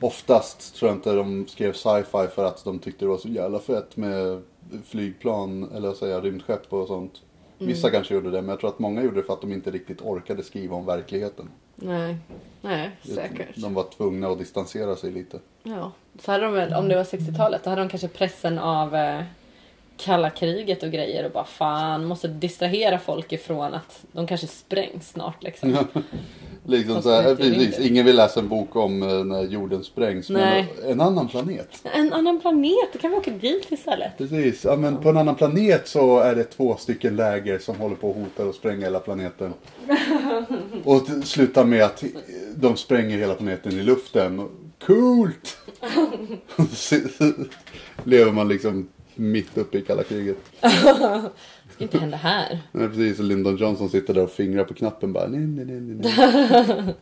Oftast tror jag inte de skrev sci-fi för att de tyckte det var så jävla fett med flygplan eller jag, rymdskepp och sånt. Vissa kanske gjorde det men jag tror att många gjorde det för att de inte riktigt orkade skriva om verkligheten. Nej. Nej, säkert. De var tvungna att distansera sig lite. Ja. Så hade de om det var 60-talet, då hade de kanske pressen av eh, kalla kriget och grejer och bara fan, måste distrahera folk ifrån att de kanske sprängs snart liksom. Liksom så här, precis, rymden. ingen vill läsa en bok om eh, när jorden sprängs. Nej. Men en annan planet. En annan planet, då kan vi åka dit istället. Precis, ja, men på en annan planet så är det två stycken läger som håller på och hotar att spränga hela planeten. Och slutar med att de spränger hela planeten i luften. Och- Coolt! Lever man liksom mitt uppe i kalla kriget. Det ska inte hända här. Nej, precis, och Lyndon Johnson sitter där och fingrar på knappen bara. Nej, nej, nej, nej,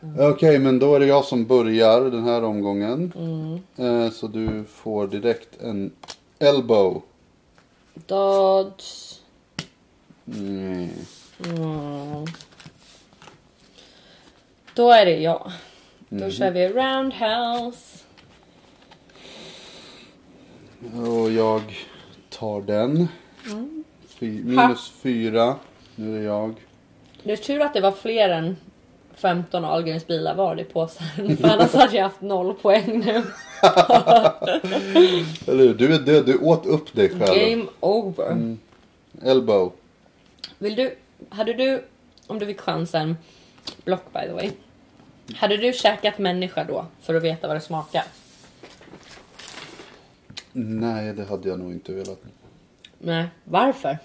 nej. Okej, men då är det jag som börjar den här omgången. Eh, så du får direkt en elbow. Dodge. Mm. Mm. Då är det jag. Då kör vi roundhouse. Och jag tar den. Fy, minus fyra. Nu är det jag. Det är tur att det var fler än 15 Ahlgrens bilar var i påsen. För annars hade jag haft noll poäng nu. Eller hur? Du är död, du åt upp dig själv. Game over. Elbow. Vill du, hade du, om du fick chansen, block by the way. Hade du käkat människa då för att veta vad det smakar? Nej, det hade jag nog inte velat. Nej, varför?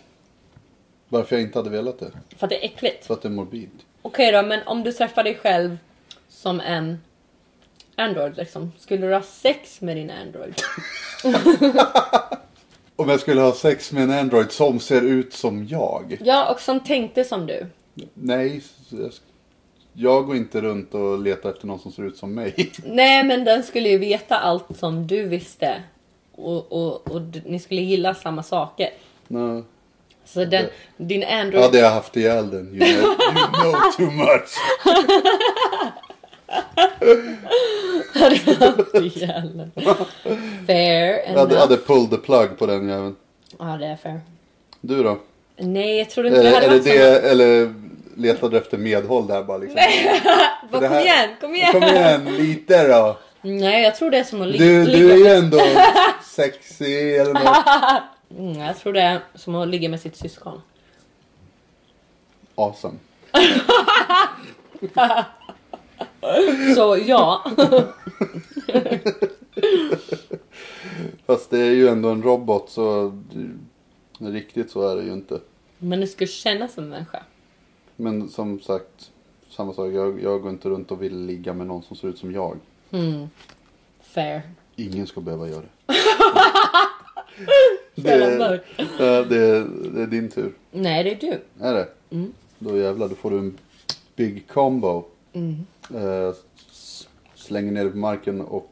Varför jag inte hade velat det? För att det är äckligt. För att det är morbid. Okej då, men om du träffar dig själv som en Android liksom. Skulle du ha sex med din Android? Om jag skulle ha sex med en Android som ser ut som jag? Ja, och som tänkte som du. Nej, jag, jag går inte runt och letar efter någon som ser ut som mig. Nej, men den skulle ju veta allt som du visste. Och, och, och ni skulle gilla samma saker. Nej. Så den, din Android... Hade jag haft ihjäl den. You know, you know too much. Jävlar. Fair Jag enough. hade, hade pulled the plug på den jäveln. Ja, det är fair. Du då? Nej, jag trodde inte det- hade det varit det, eller letade du efter medhåll där bara liksom? Bara, det kom igen, kom igen! Kom igen, lite då. Nej, jag tror det är som att li- Du, ligga du är ju ändå sexy eller något. Mm, jag tror det är som att ligga med sitt syskon. Awesome. Så ja. Fast det är ju ändå en robot så riktigt så är det ju inte. Men det skulle kännas som en människa. Men som sagt, samma sak. Jag, jag går inte runt och vill ligga med någon som ser ut som jag. Mm. Fair. Ingen ska behöva göra det. Det, ja, det, det är din tur. Nej, det är du. Är det? Mm. Då jävlar, då får du en big combo. Mm. Eh, slänger ner det på marken och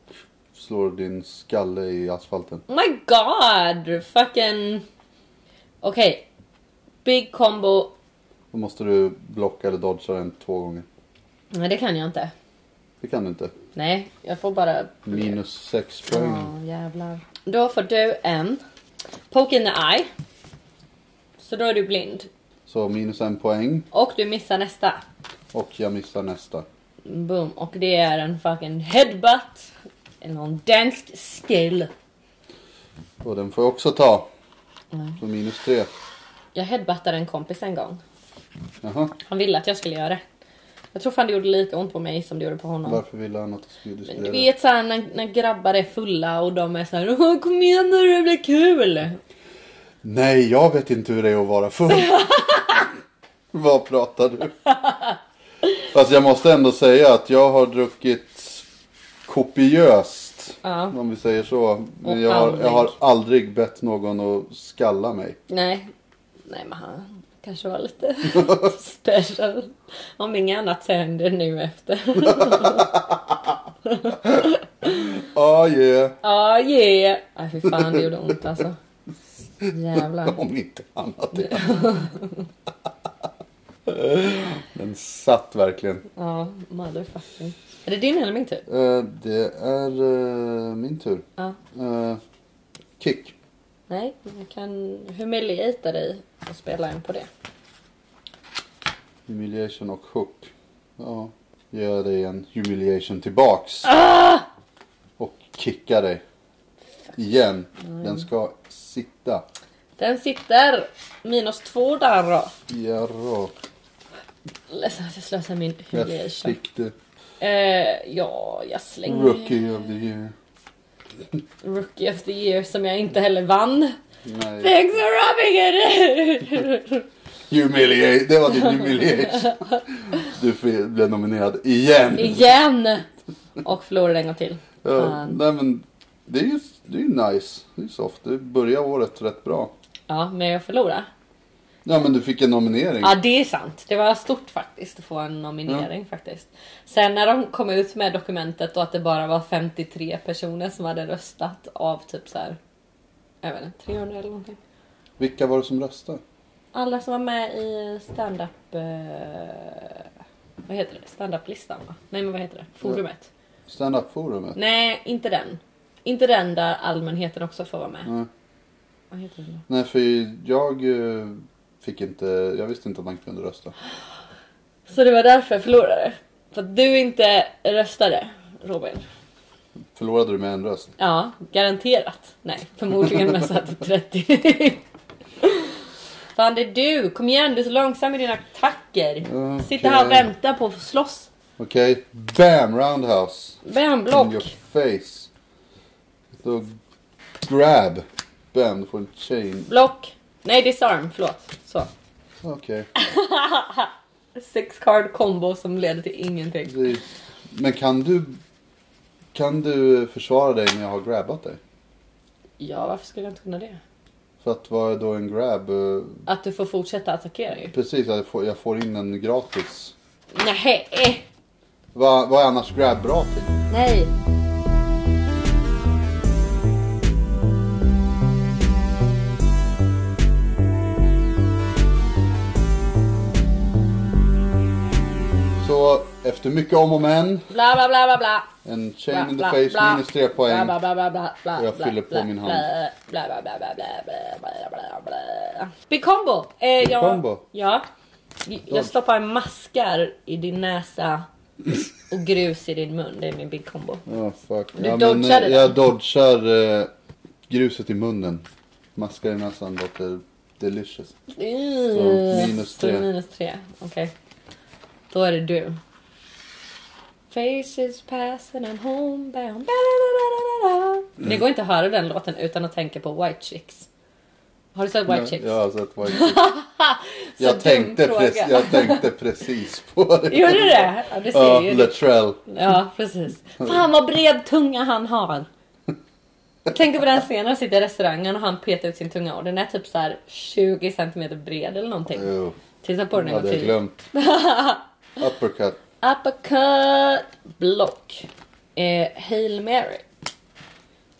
slår din skalle i asfalten. Oh my god! Fucking... Okej. Big combo. Då måste du blocka eller dodga den två gånger. Nej, det kan jag inte. Det kan du inte. Nej, jag får bara... Minus sex poäng. Ja, jävlar. Då får du en poke in the eye. Så då är du blind. Så minus en poäng. Och du missar nästa. Och jag missar nästa. Boom. Och det är en fucking headbutt. Någon dansk skill. Och den får jag också ta. Nej. Så minus tre. Jag headbuttade en kompis en gång. Jaha. Han ville att jag skulle göra det. Jag tror fan det gjorde lika ont på mig som det gjorde på honom. Varför ville han att du skulle, skulle Du vet såhär när, när grabbar är fulla och de är såhär Åh, kom igen nu det blir kul. Nej, jag vet inte hur det är att vara full. Vad pratar du? Fast jag måste ändå säga att jag har druckit kopiöst. Ja. Om vi säger så. Men jag har, jag aldrig. har aldrig bett någon att skalla mig. Nej. Nej men han kanske var lite special. Om inget annat händer nu efter. Ah yeah. Ja yeah. Aj fy fan det gjorde ont alltså. Jävlar. Om inte annat. det. Den satt verkligen. Ja motherfucking. Är det din eller min tur? Eh, det är eh, min tur. Ja. Eh, kick. Nej, jag kan humiliata dig och spela en på det. Humiliation och hook. Ja, gör dig en humiliation tillbaks. Och kicka dig. Igen. Den ska sitta. Den sitter minus två där då. Jarrå. Ledsen att jag slösar min humiliation. fick du. Eh, ja, jag slänger... Rookie of the year. Rookie of the year som jag inte heller vann. Nej. Thanks for rubbing it Humiliate. Det var din humiliation. Du blev nominerad igen. Igen! Och förlorade en gång till. Ja, Fan. nej men det är ju det är nice. Det är soft. Du börjar året rätt bra. Ja, men jag förlorade. Ja men du fick en nominering. Ja, det är sant. Det var stort faktiskt att få en nominering faktiskt. Sen när de kom ut med dokumentet och att det bara var 53 personer som hade röstat av typ så här. Jag vet inte, 300 eller någonting. Vilka var det som röstade? Alla som var med i stand-up... Eh, vad heter det? Stand-up-listan va? Nej men vad heter det? Forumet? Stand-up-forumet? Nej, inte den. Inte den där allmänheten också får vara med. Nej. Vad heter den då? Nej för jag eh, fick inte, jag visste inte att man kunde rösta. Så det var därför jag förlorade? För att du inte röstade, Robin? Förlorade du med en röst? Ja, garanterat. Nej, förmodligen med så här typ 30. Fan det är du! Kom igen, du är så långsam i dina attacker. Okej. Sitter här och väntar på att få slåss. Okej, bam roundhouse. Bam, In your block. face. Då grab. Bam, du får en chain. Block. Nej, disarm. Förlåt. Så. Okej. Six card combo som leder till ingenting. Det- Men kan du, kan du försvara dig när jag har grabbat dig? Ja, varför skulle jag inte kunna det? För att vad är då en grab? Eh, Att du får fortsätta attackera ju. Precis, jag får, jag får in en gratis. Nej. Vad, vad är annars grab bra till? Nej. Efter mycket om och men. Bla bla bla bla bla. En chain bla, in the bla, face bla, minus tre poäng. Bla, bla, bla, bla, bla, och jag fyller på min hand. Bla, bla, bla, bla, bla, bla, bla, Big combo. Eh, Big jag, combo. Ja. Jag stoppar maskar i din näsa och grus i din mun. Det är min big combo. Oh, fuck. Du ja, dodgar men, Jag dodgar eh, gruset i munnen. Maskar i näsan låter delicious. Mm. Så minus tre. Så minus 3. Okej. Okay. Då är det du. Faces passing and homebound. Da. Det går inte att höra den låten utan att tänka på White Chicks. Har du sett White Ja, Chicks? Jag har sett White Chicks. Jag, tänkte precis, jag tänkte precis på det. Gjorde du det? Ja, du ser Ja, ju. Latrell. Ja, precis. Fan vad bred tunga han har. Jag tänker på den scenen när han sitter i restaurangen och han petar ut sin tunga och den är typ så här 20 cm bred eller någonting. Titta på den en gång hade jag till. glömt. Uppercut. Uppercut block. Eh, Hail Mary.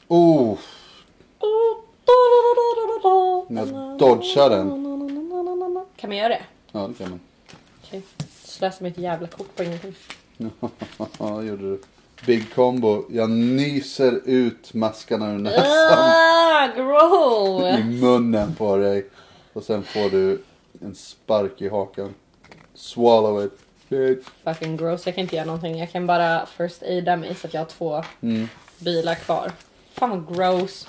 Oh, jag dodgar den. Kan man göra det? Ja, det kan man. Okej. Slösa mitt jävla kort på ingenting. Ja, gjorde du. Big combo. Jag nyser ut maskarna ur näsan Ah, grow! i munnen på dig. Och sen får du en spark i hakan. Swallow it. Fucking gross. Jag kan inte göra någonting. Jag kan bara first aida mig så att jag har två Mm. bilar kvar. Fan gross.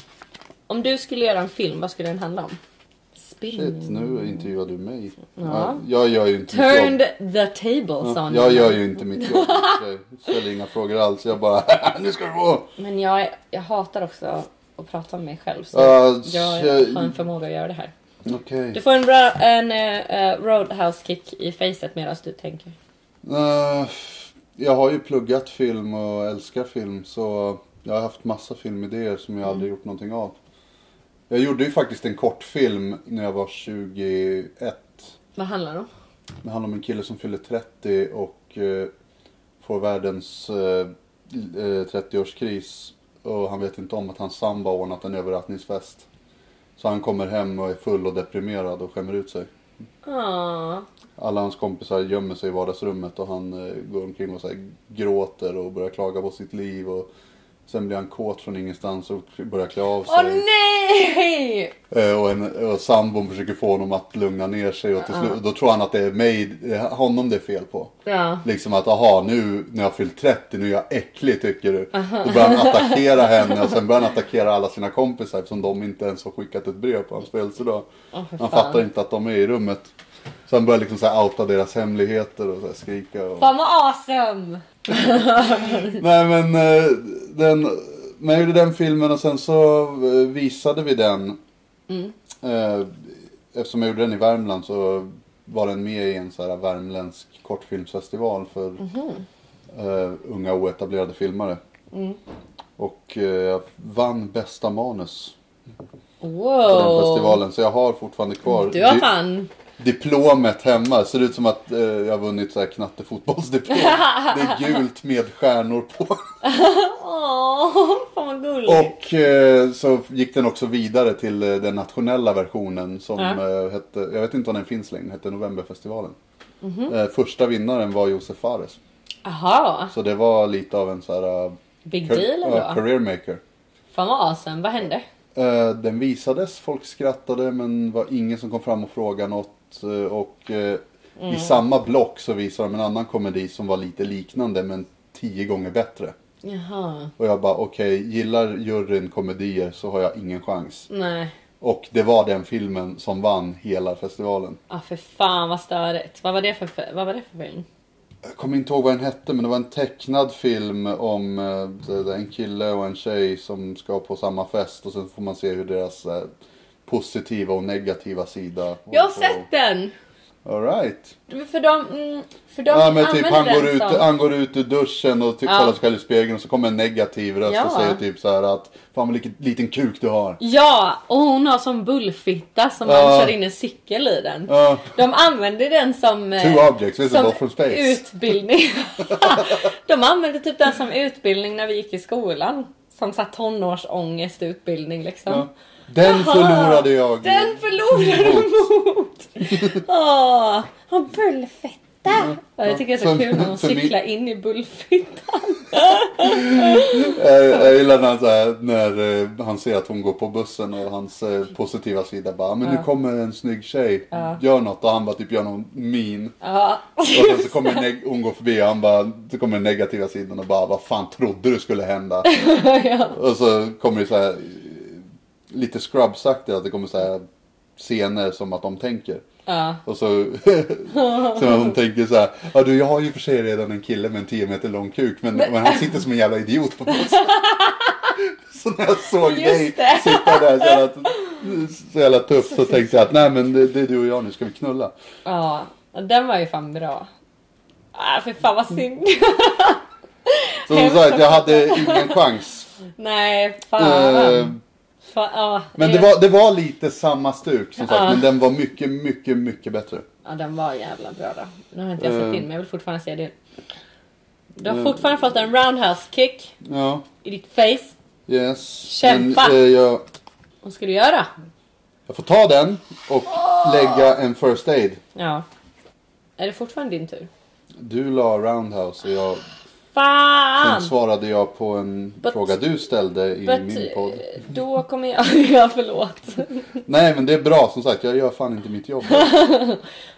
Om du skulle göra en film, vad skulle den handla om? Spinning. Shit, nu intervjuar du mig. Ja. jag gör ju inte mitt jobb. Turned the tables Ja, on jag gör ju inte mitt jobb. Jag ställer inga frågor alls. Jag bara, nu ska du få. Men jag, jag hatar också att prata med mig själv. Så Ja, jag har en förmåga att göra det här. Okej. Du får en, en eh, roadhouse kick i facet medan du tänker. Eh, jag har ju pluggat film och älskar film så jag har haft massa filmidéer som jag aldrig gjort någonting av. Jag gjorde ju faktiskt en kortfilm när jag var 21. Vad handlar det om? Det handlar om en kille som fyller 30 och eh, får världens eh, eh, 30-årskris. Och han vet inte om att hans sambo har ordnat en överraskningsfest. Så han kommer hem och är full och deprimerad och skämmer ut sig. Alla hans kompisar gömmer sig i vardagsrummet och han eh, går omkring och så här, gråter och börjar klaga på sitt liv. Och sen blir han kåt från ingenstans och börjar klä av sig. Åh nej! Eh, och, en, och sambon försöker få honom att lugna ner sig och till slut, då tror han att det är mig, honom det är fel på. Ja. Liksom att aha nu när jag har fyllt 30 nu är jag äcklig tycker du. Då börjar han attackera henne och sen börjar han attackera alla sina kompisar eftersom de inte ens har skickat ett brev på hans födelsedag. För Han fattar inte att de är i rummet. Så han börjar liksom så här outa deras hemligheter och så skrika. Och... Fan vad awesome! Nej men eh, den, jag gjorde den filmen och sen så eh, visade vi den. Mm. Eh, Eftersom jag gjorde den i Värmland så var den med i en så här värmländsk kortfilmsfestival för eh, unga oetablerade filmare. Mm. Och jag vann bästa manus på den Wow! festivalen. Så jag har fortfarande kvar Du har fan... diplomet hemma. Ser ut som att eh, jag har vunnit så här knattefotbollsdiplom. Det är gult med stjärnor på. Åh, fan vad gulligt. Och eh, så gick den också vidare till eh, den nationella versionen som eh, hette, jag vet inte om den finns längre, hette Novemberfestivalen. Mhm. Eh, första vinnaren var Josef Fares. Aha, Så det var lite av en så här eh, big deal ja, ändå. career maker. Fan vad awesome. Vad hände? Eh, den visades, folk skrattade men var ingen som kom fram och frågade något. Eh, och eh, Mm. i samma block så visade de en annan komedi som var lite liknande men tio gånger bättre. Jaha. Och jag bara okej, gillar juryn komedier så har jag ingen chans. Nej. Och det var den filmen som vann hela festivalen. Ah, för fan vad störigt. Vad var det för, vad var det för film? Jag kommer inte ihåg vad den hette men det var en tecknad film om eh, en kille och en tjej som ska på samma fest och sen får man se hur deras eh, positiva och negativa sida. Jag har sett den! Alright. För de, mm, för de Ja men typ han går, ut, som... han går ut ur duschen och typ Ja. kollar sig själv i spegeln och så kommer en negativ röst Ja. och säger typ så här att Fan vad liten, kuk du har. Ja, och hon har som bullfitta som Ja. man kör in en cykel i den. Ja, De använder den som, eh, two objects som utbildning. De använde typ den som utbildning när vi gick i skolan. Som såhär tonårsångestutbildning liksom. Ja. Den Jaha, förlorade jag. Den förlorade mot! Åh, har bullfitta! Ja, jag tycker det är så För- kul när hon för min- cyklar in i bullfittan. Jag, jag gillar när, han, här, när eh, han ser att hon går på bussen och hans eh, positiva sida bara Men nu Ja. kommer en snygg tjej, Ja. gör något och han bara typ gör någon min. Ja. Och sen så kommer hon går förbi och han bara, så kommer den negativa sidan och bara vad fan trodde du skulle hända? Och så kommer det så här lite scrubsaktigt att det kommer så här scener som att de tänker. ja. Och så, så hon tänker så här, ja du jag har ju för sig redan en kille med en 10 meter lång kuk men, men han sitter som en jävla idiot på bussen. Så när jag såg Just dig det. sitta där så jävla, så jävla tufft så tänkte jag att nej men det, det är du och jag nu, ska vi knulla? Ja, den var ju fan bra. Ah, för fan vad synd. Så hon sa att jag hade ingen chans. Nej, fan. Eh, fan ja, Men det var, det var lite samma stuk som sagt Ja. men den var mycket, mycket, mycket bättre. Ja, den var jävla bra då. Nu har inte jag sett Eh. in men jag vill fortfarande se det. Du har Eh. fortfarande fått en roundhouse kick Ja. i ditt face. Yes. Kämpa! Men, eh, jag, Vad ska du göra? jag får ta den och lägga en first aid. Ja. Är det fortfarande din tur? Du la roundhouse och jag, sen Fan! svarade jag på en But- fråga du ställde i But, min podd. då kommer jag... ja, förlåt. Nej men det är bra som sagt, jag gör fan inte mitt jobb.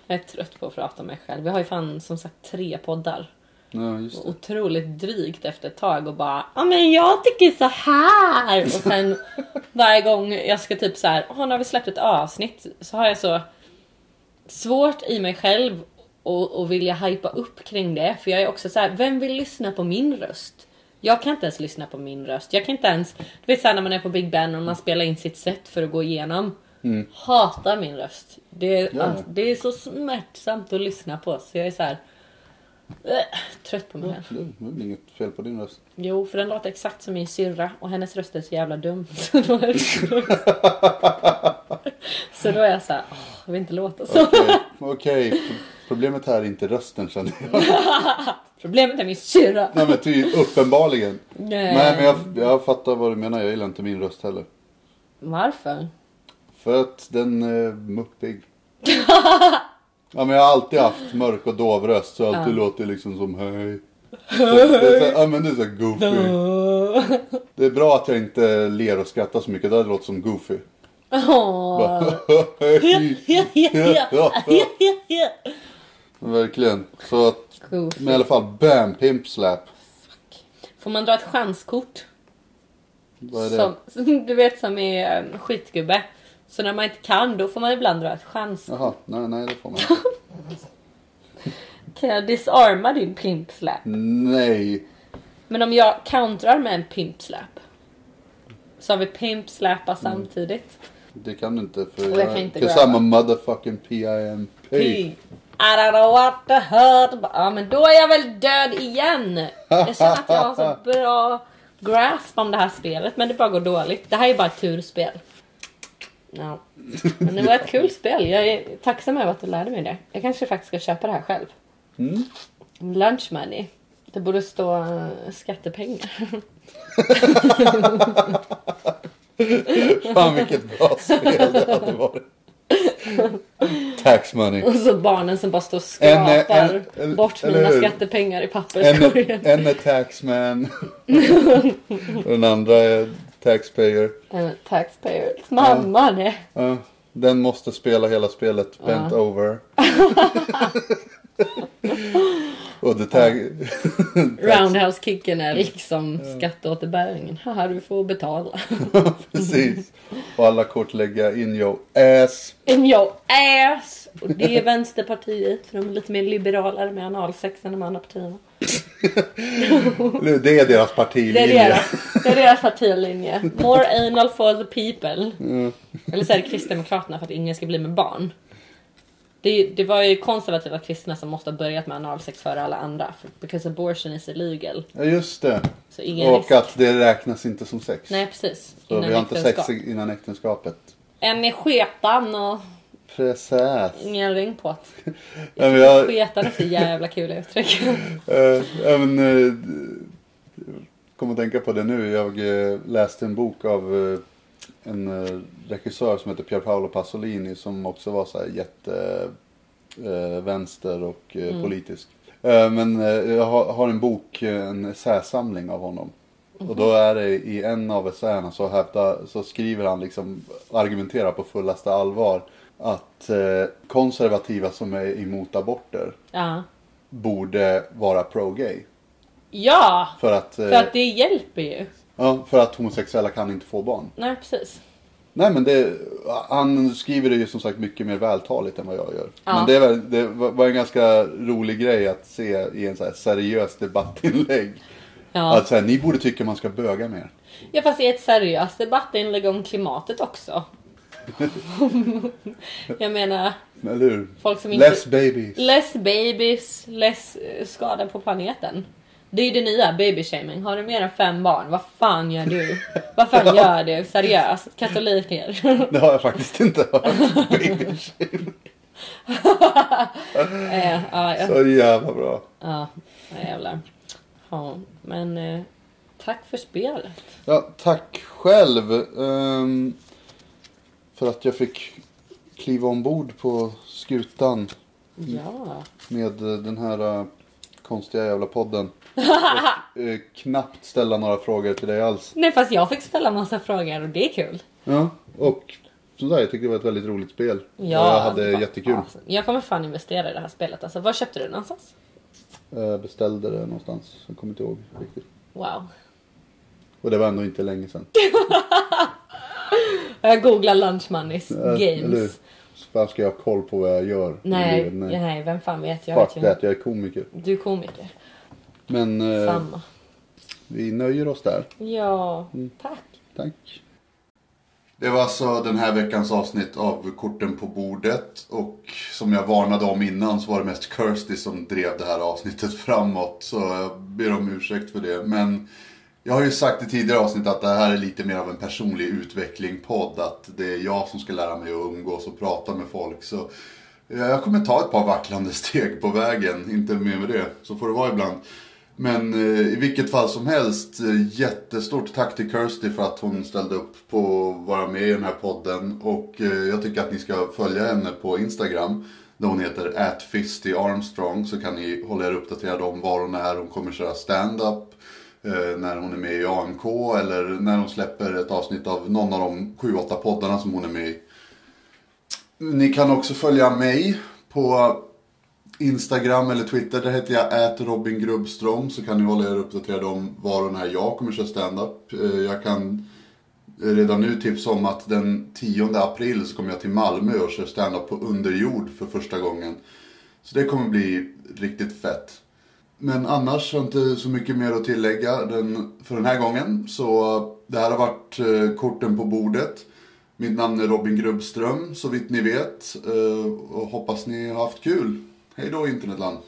Jag är trött på att prata om mig själv. Jag har ju fan som sagt tre poddar. Ja, just det. Otroligt drygt efter ett tag och bara ja men jag tycker så här och sen varje gång jag ska typ så här, nu har vi släppt ett avsnitt så har jag så svårt i mig själv och, och vilja hypa upp kring det för jag är också så här, vem vill lyssna på min röst? Jag kan inte ens lyssna på min röst. Jag kan inte ens, du vet såhär när man är på Big Ben och man spelar in sitt set för att gå igenom. Hatar min röst. Det är, Ja. alltså, det är så smärtsamt att lyssna på så jag är så här. äh, trött på mig själv. Det det är väl inget fel på din röst. Jo, för den låter exakt som min syrra och hennes röst är så jävla dum. Så då är, så då är jag såhär, jag vill inte låta så. Okej, okej. Problemet här är inte rösten känner jag. Problemet är min syrra. Nej men ty, uppenbarligen. Nej. Nej men jag, jag fattar vad du menar, jag gillar inte min röst heller. Varför? För att den är muppig. ja men jag har alltid haft mörk och dov röst så jag alltid låter liksom som hej. Ja men det är så goofy. Det är bra att jag inte ler och skrattar så mycket, det hade låtit som goofy. Åh. Verkligen. Så att, Goofy. men i alla fall bam, pimp slap. Får man dra ett chanskort? Vad är det? Som, du vet som i um, skitgubbe. Så när man inte kan då får man ibland dra ett chanskort. Jaha, nej nej det får man inte. Kan jag disarma din pimp slap? Nej. Men om jag countrar med en pimp slap. Så har vi pimp slappa Mm. samtidigt. Det kan du inte för Och jag kan inte Cause grabba. I'm a motherfucking PIMP. Pig. I don't know what the hurt. Ja men då är jag väl död igen. Jag känner att jag har så bra grasp om det här spelet men det bara går dåligt. Det här är bara ett turspel. Ja. Men det var ett kul spel. Jag är tacksam över att du lärde mig det. Jag kanske faktiskt ska köpa det här själv. Mm. Lunch money. Det borde stå eh, skattepengar. Fan vilket bra spel det hade varit. Tax money. Och så barnen som bara står och En, skrapar en- bort eller mina skattepengar i En, papperskorgen. en är taxman. och den andra är taxpayer. En taxpayer. Mamma det. Ja, den måste spela hela spelet bent over. och the tag... Roundhouse-kicken är liksom skatteåterbäringen. Haha, du får betala. Precis. Och alla kort lägga in your ass. In your ass! Och det är Vänsterpartiet, för de är lite mer liberalare med analsex än de andra partierna. Det är deras partilinje. Det är deras, det är deras partilinje. More anal for the people. Eller så är det Kristdemokraterna för att ingen ska bli med barn. Det, det var ju konservativa kristna som måste ha börjat med analsex före alla andra. För, because abortion is illegal. Ja just det. Så ingen Och risk. att det räknas inte som sex. Nej precis. Så Innan vi har inte sex innan äktenskapet. En är sketan och Precis. ingen ring på det. Ja, men jag, Sketan är så jävla kul uttryck. ja, men, äh, kom att tänka på det nu. Jag äh, läste en bok av en regissör som heter Pier Paolo Pasolini som också var så här jätte äh, vänster och äh, politisk. Men jag har, en bok, en essäsamling av honom. Och då är det i en av essäerna så, så skriver han liksom, argumenterar på fullaste allvar att eh, konservativa som är emot aborter Ja. borde vara pro-gay. Ja! För att, eh, För att det hjälper ju. ja, för att homosexuella kan inte få barn. Nej precis. Nej men det, han skriver det ju som sagt mycket mer vältaligt än vad jag gör. Ja. Men det, är det var en ganska rolig grej att se i en så här seriös debattinlägg. Ja. Att så här, ni borde tycka man ska böga mer. ja fast i ett seriöst debattinlägg om klimatet också. Jag menar, Eller hur? folk som inte... Less babies. Less babies, less eh, skada på planeten. Det är ju det nya, babyshaming. Har du mer än fem barn, vad fan gör du? Vad fan gör du? Seriöst, katoliker. Det har jag faktiskt inte hört. Baby shame. Eh, ja, Så jävla bra. ja, jävlar. Ja, men... eh, Tack för spelet. Ja, tack själv. ehm, för att jag fick kliva ombord på skutan Ja. med eh, den här eh, konstiga jävla podden. Och eh, knappt ställa några frågor till dig alls. Nej fast jag fick ställa massa frågor och det är kul. Ja, och som sagt, jag tyckte det var ett väldigt roligt spel. Ja, jag hade var jättekul. awesome. Jag kommer fan investera i det här spelet. Alltså, var köpte du det någonstans? Jag beställde det någonstans, jag kommer inte ihåg riktigt. Wow. Och det var ändå inte länge sedan. Jag googlar lunch moneys games. Så fan ska jag ha koll på vad jag gör? Nej, livet? nej. vem fan vet? Jag Fuck vet that, jag är komiker. Du är komiker. Men eh, Samma. vi nöjer oss där. Ja, Mm. tack. Tack. Det var alltså den här veckans avsnitt av Korten på bordet. Och som jag varnade om innan så var det mest Kirsty som drev det här avsnittet framåt. Så jag ber om ursäkt för det. Men jag har ju sagt i tidigare avsnitt att det här är lite mer av en personlig utveckling-podd. Att det är jag som ska lära mig att umgås och prata med folk. Så eh, jag kommer ta ett par vacklande steg på vägen. Inte mer med det. Så får det vara ibland. Men eh, i vilket fall som helst, eh, jättestort tack till Kirsty för att hon ställde upp på att vara med i den här podden. Och jag tycker att ni ska följa henne på Instagram. Där hon heter atfistyarmstrong. Så kan ni hålla er uppdaterade om var hon är. Hon kommer köra stand-up. Eh, när hon är med i AMK eller när hon släpper ett avsnitt av någon av de 7-8 poddarna som hon är med i. Ni kan också följa mig på Instagram eller Twitter, där heter jag @robingrubbstrom Så kan ni hålla er uppdaterade om var och när jag kommer köra standup. Eh, jag kan redan nu tipsa om att den 10 april så kommer jag till Malmö och kör standup på underjord för första gången. Så det kommer bli riktigt fett. Men annars har jag inte så mycket mer att tillägga den, för den här gången. Så eh, det här har varit eh, korten på bordet. Mitt namn är Robin Grubbström, så vitt ni vet. Eh, och hoppas ni har haft kul. Hej då internetland!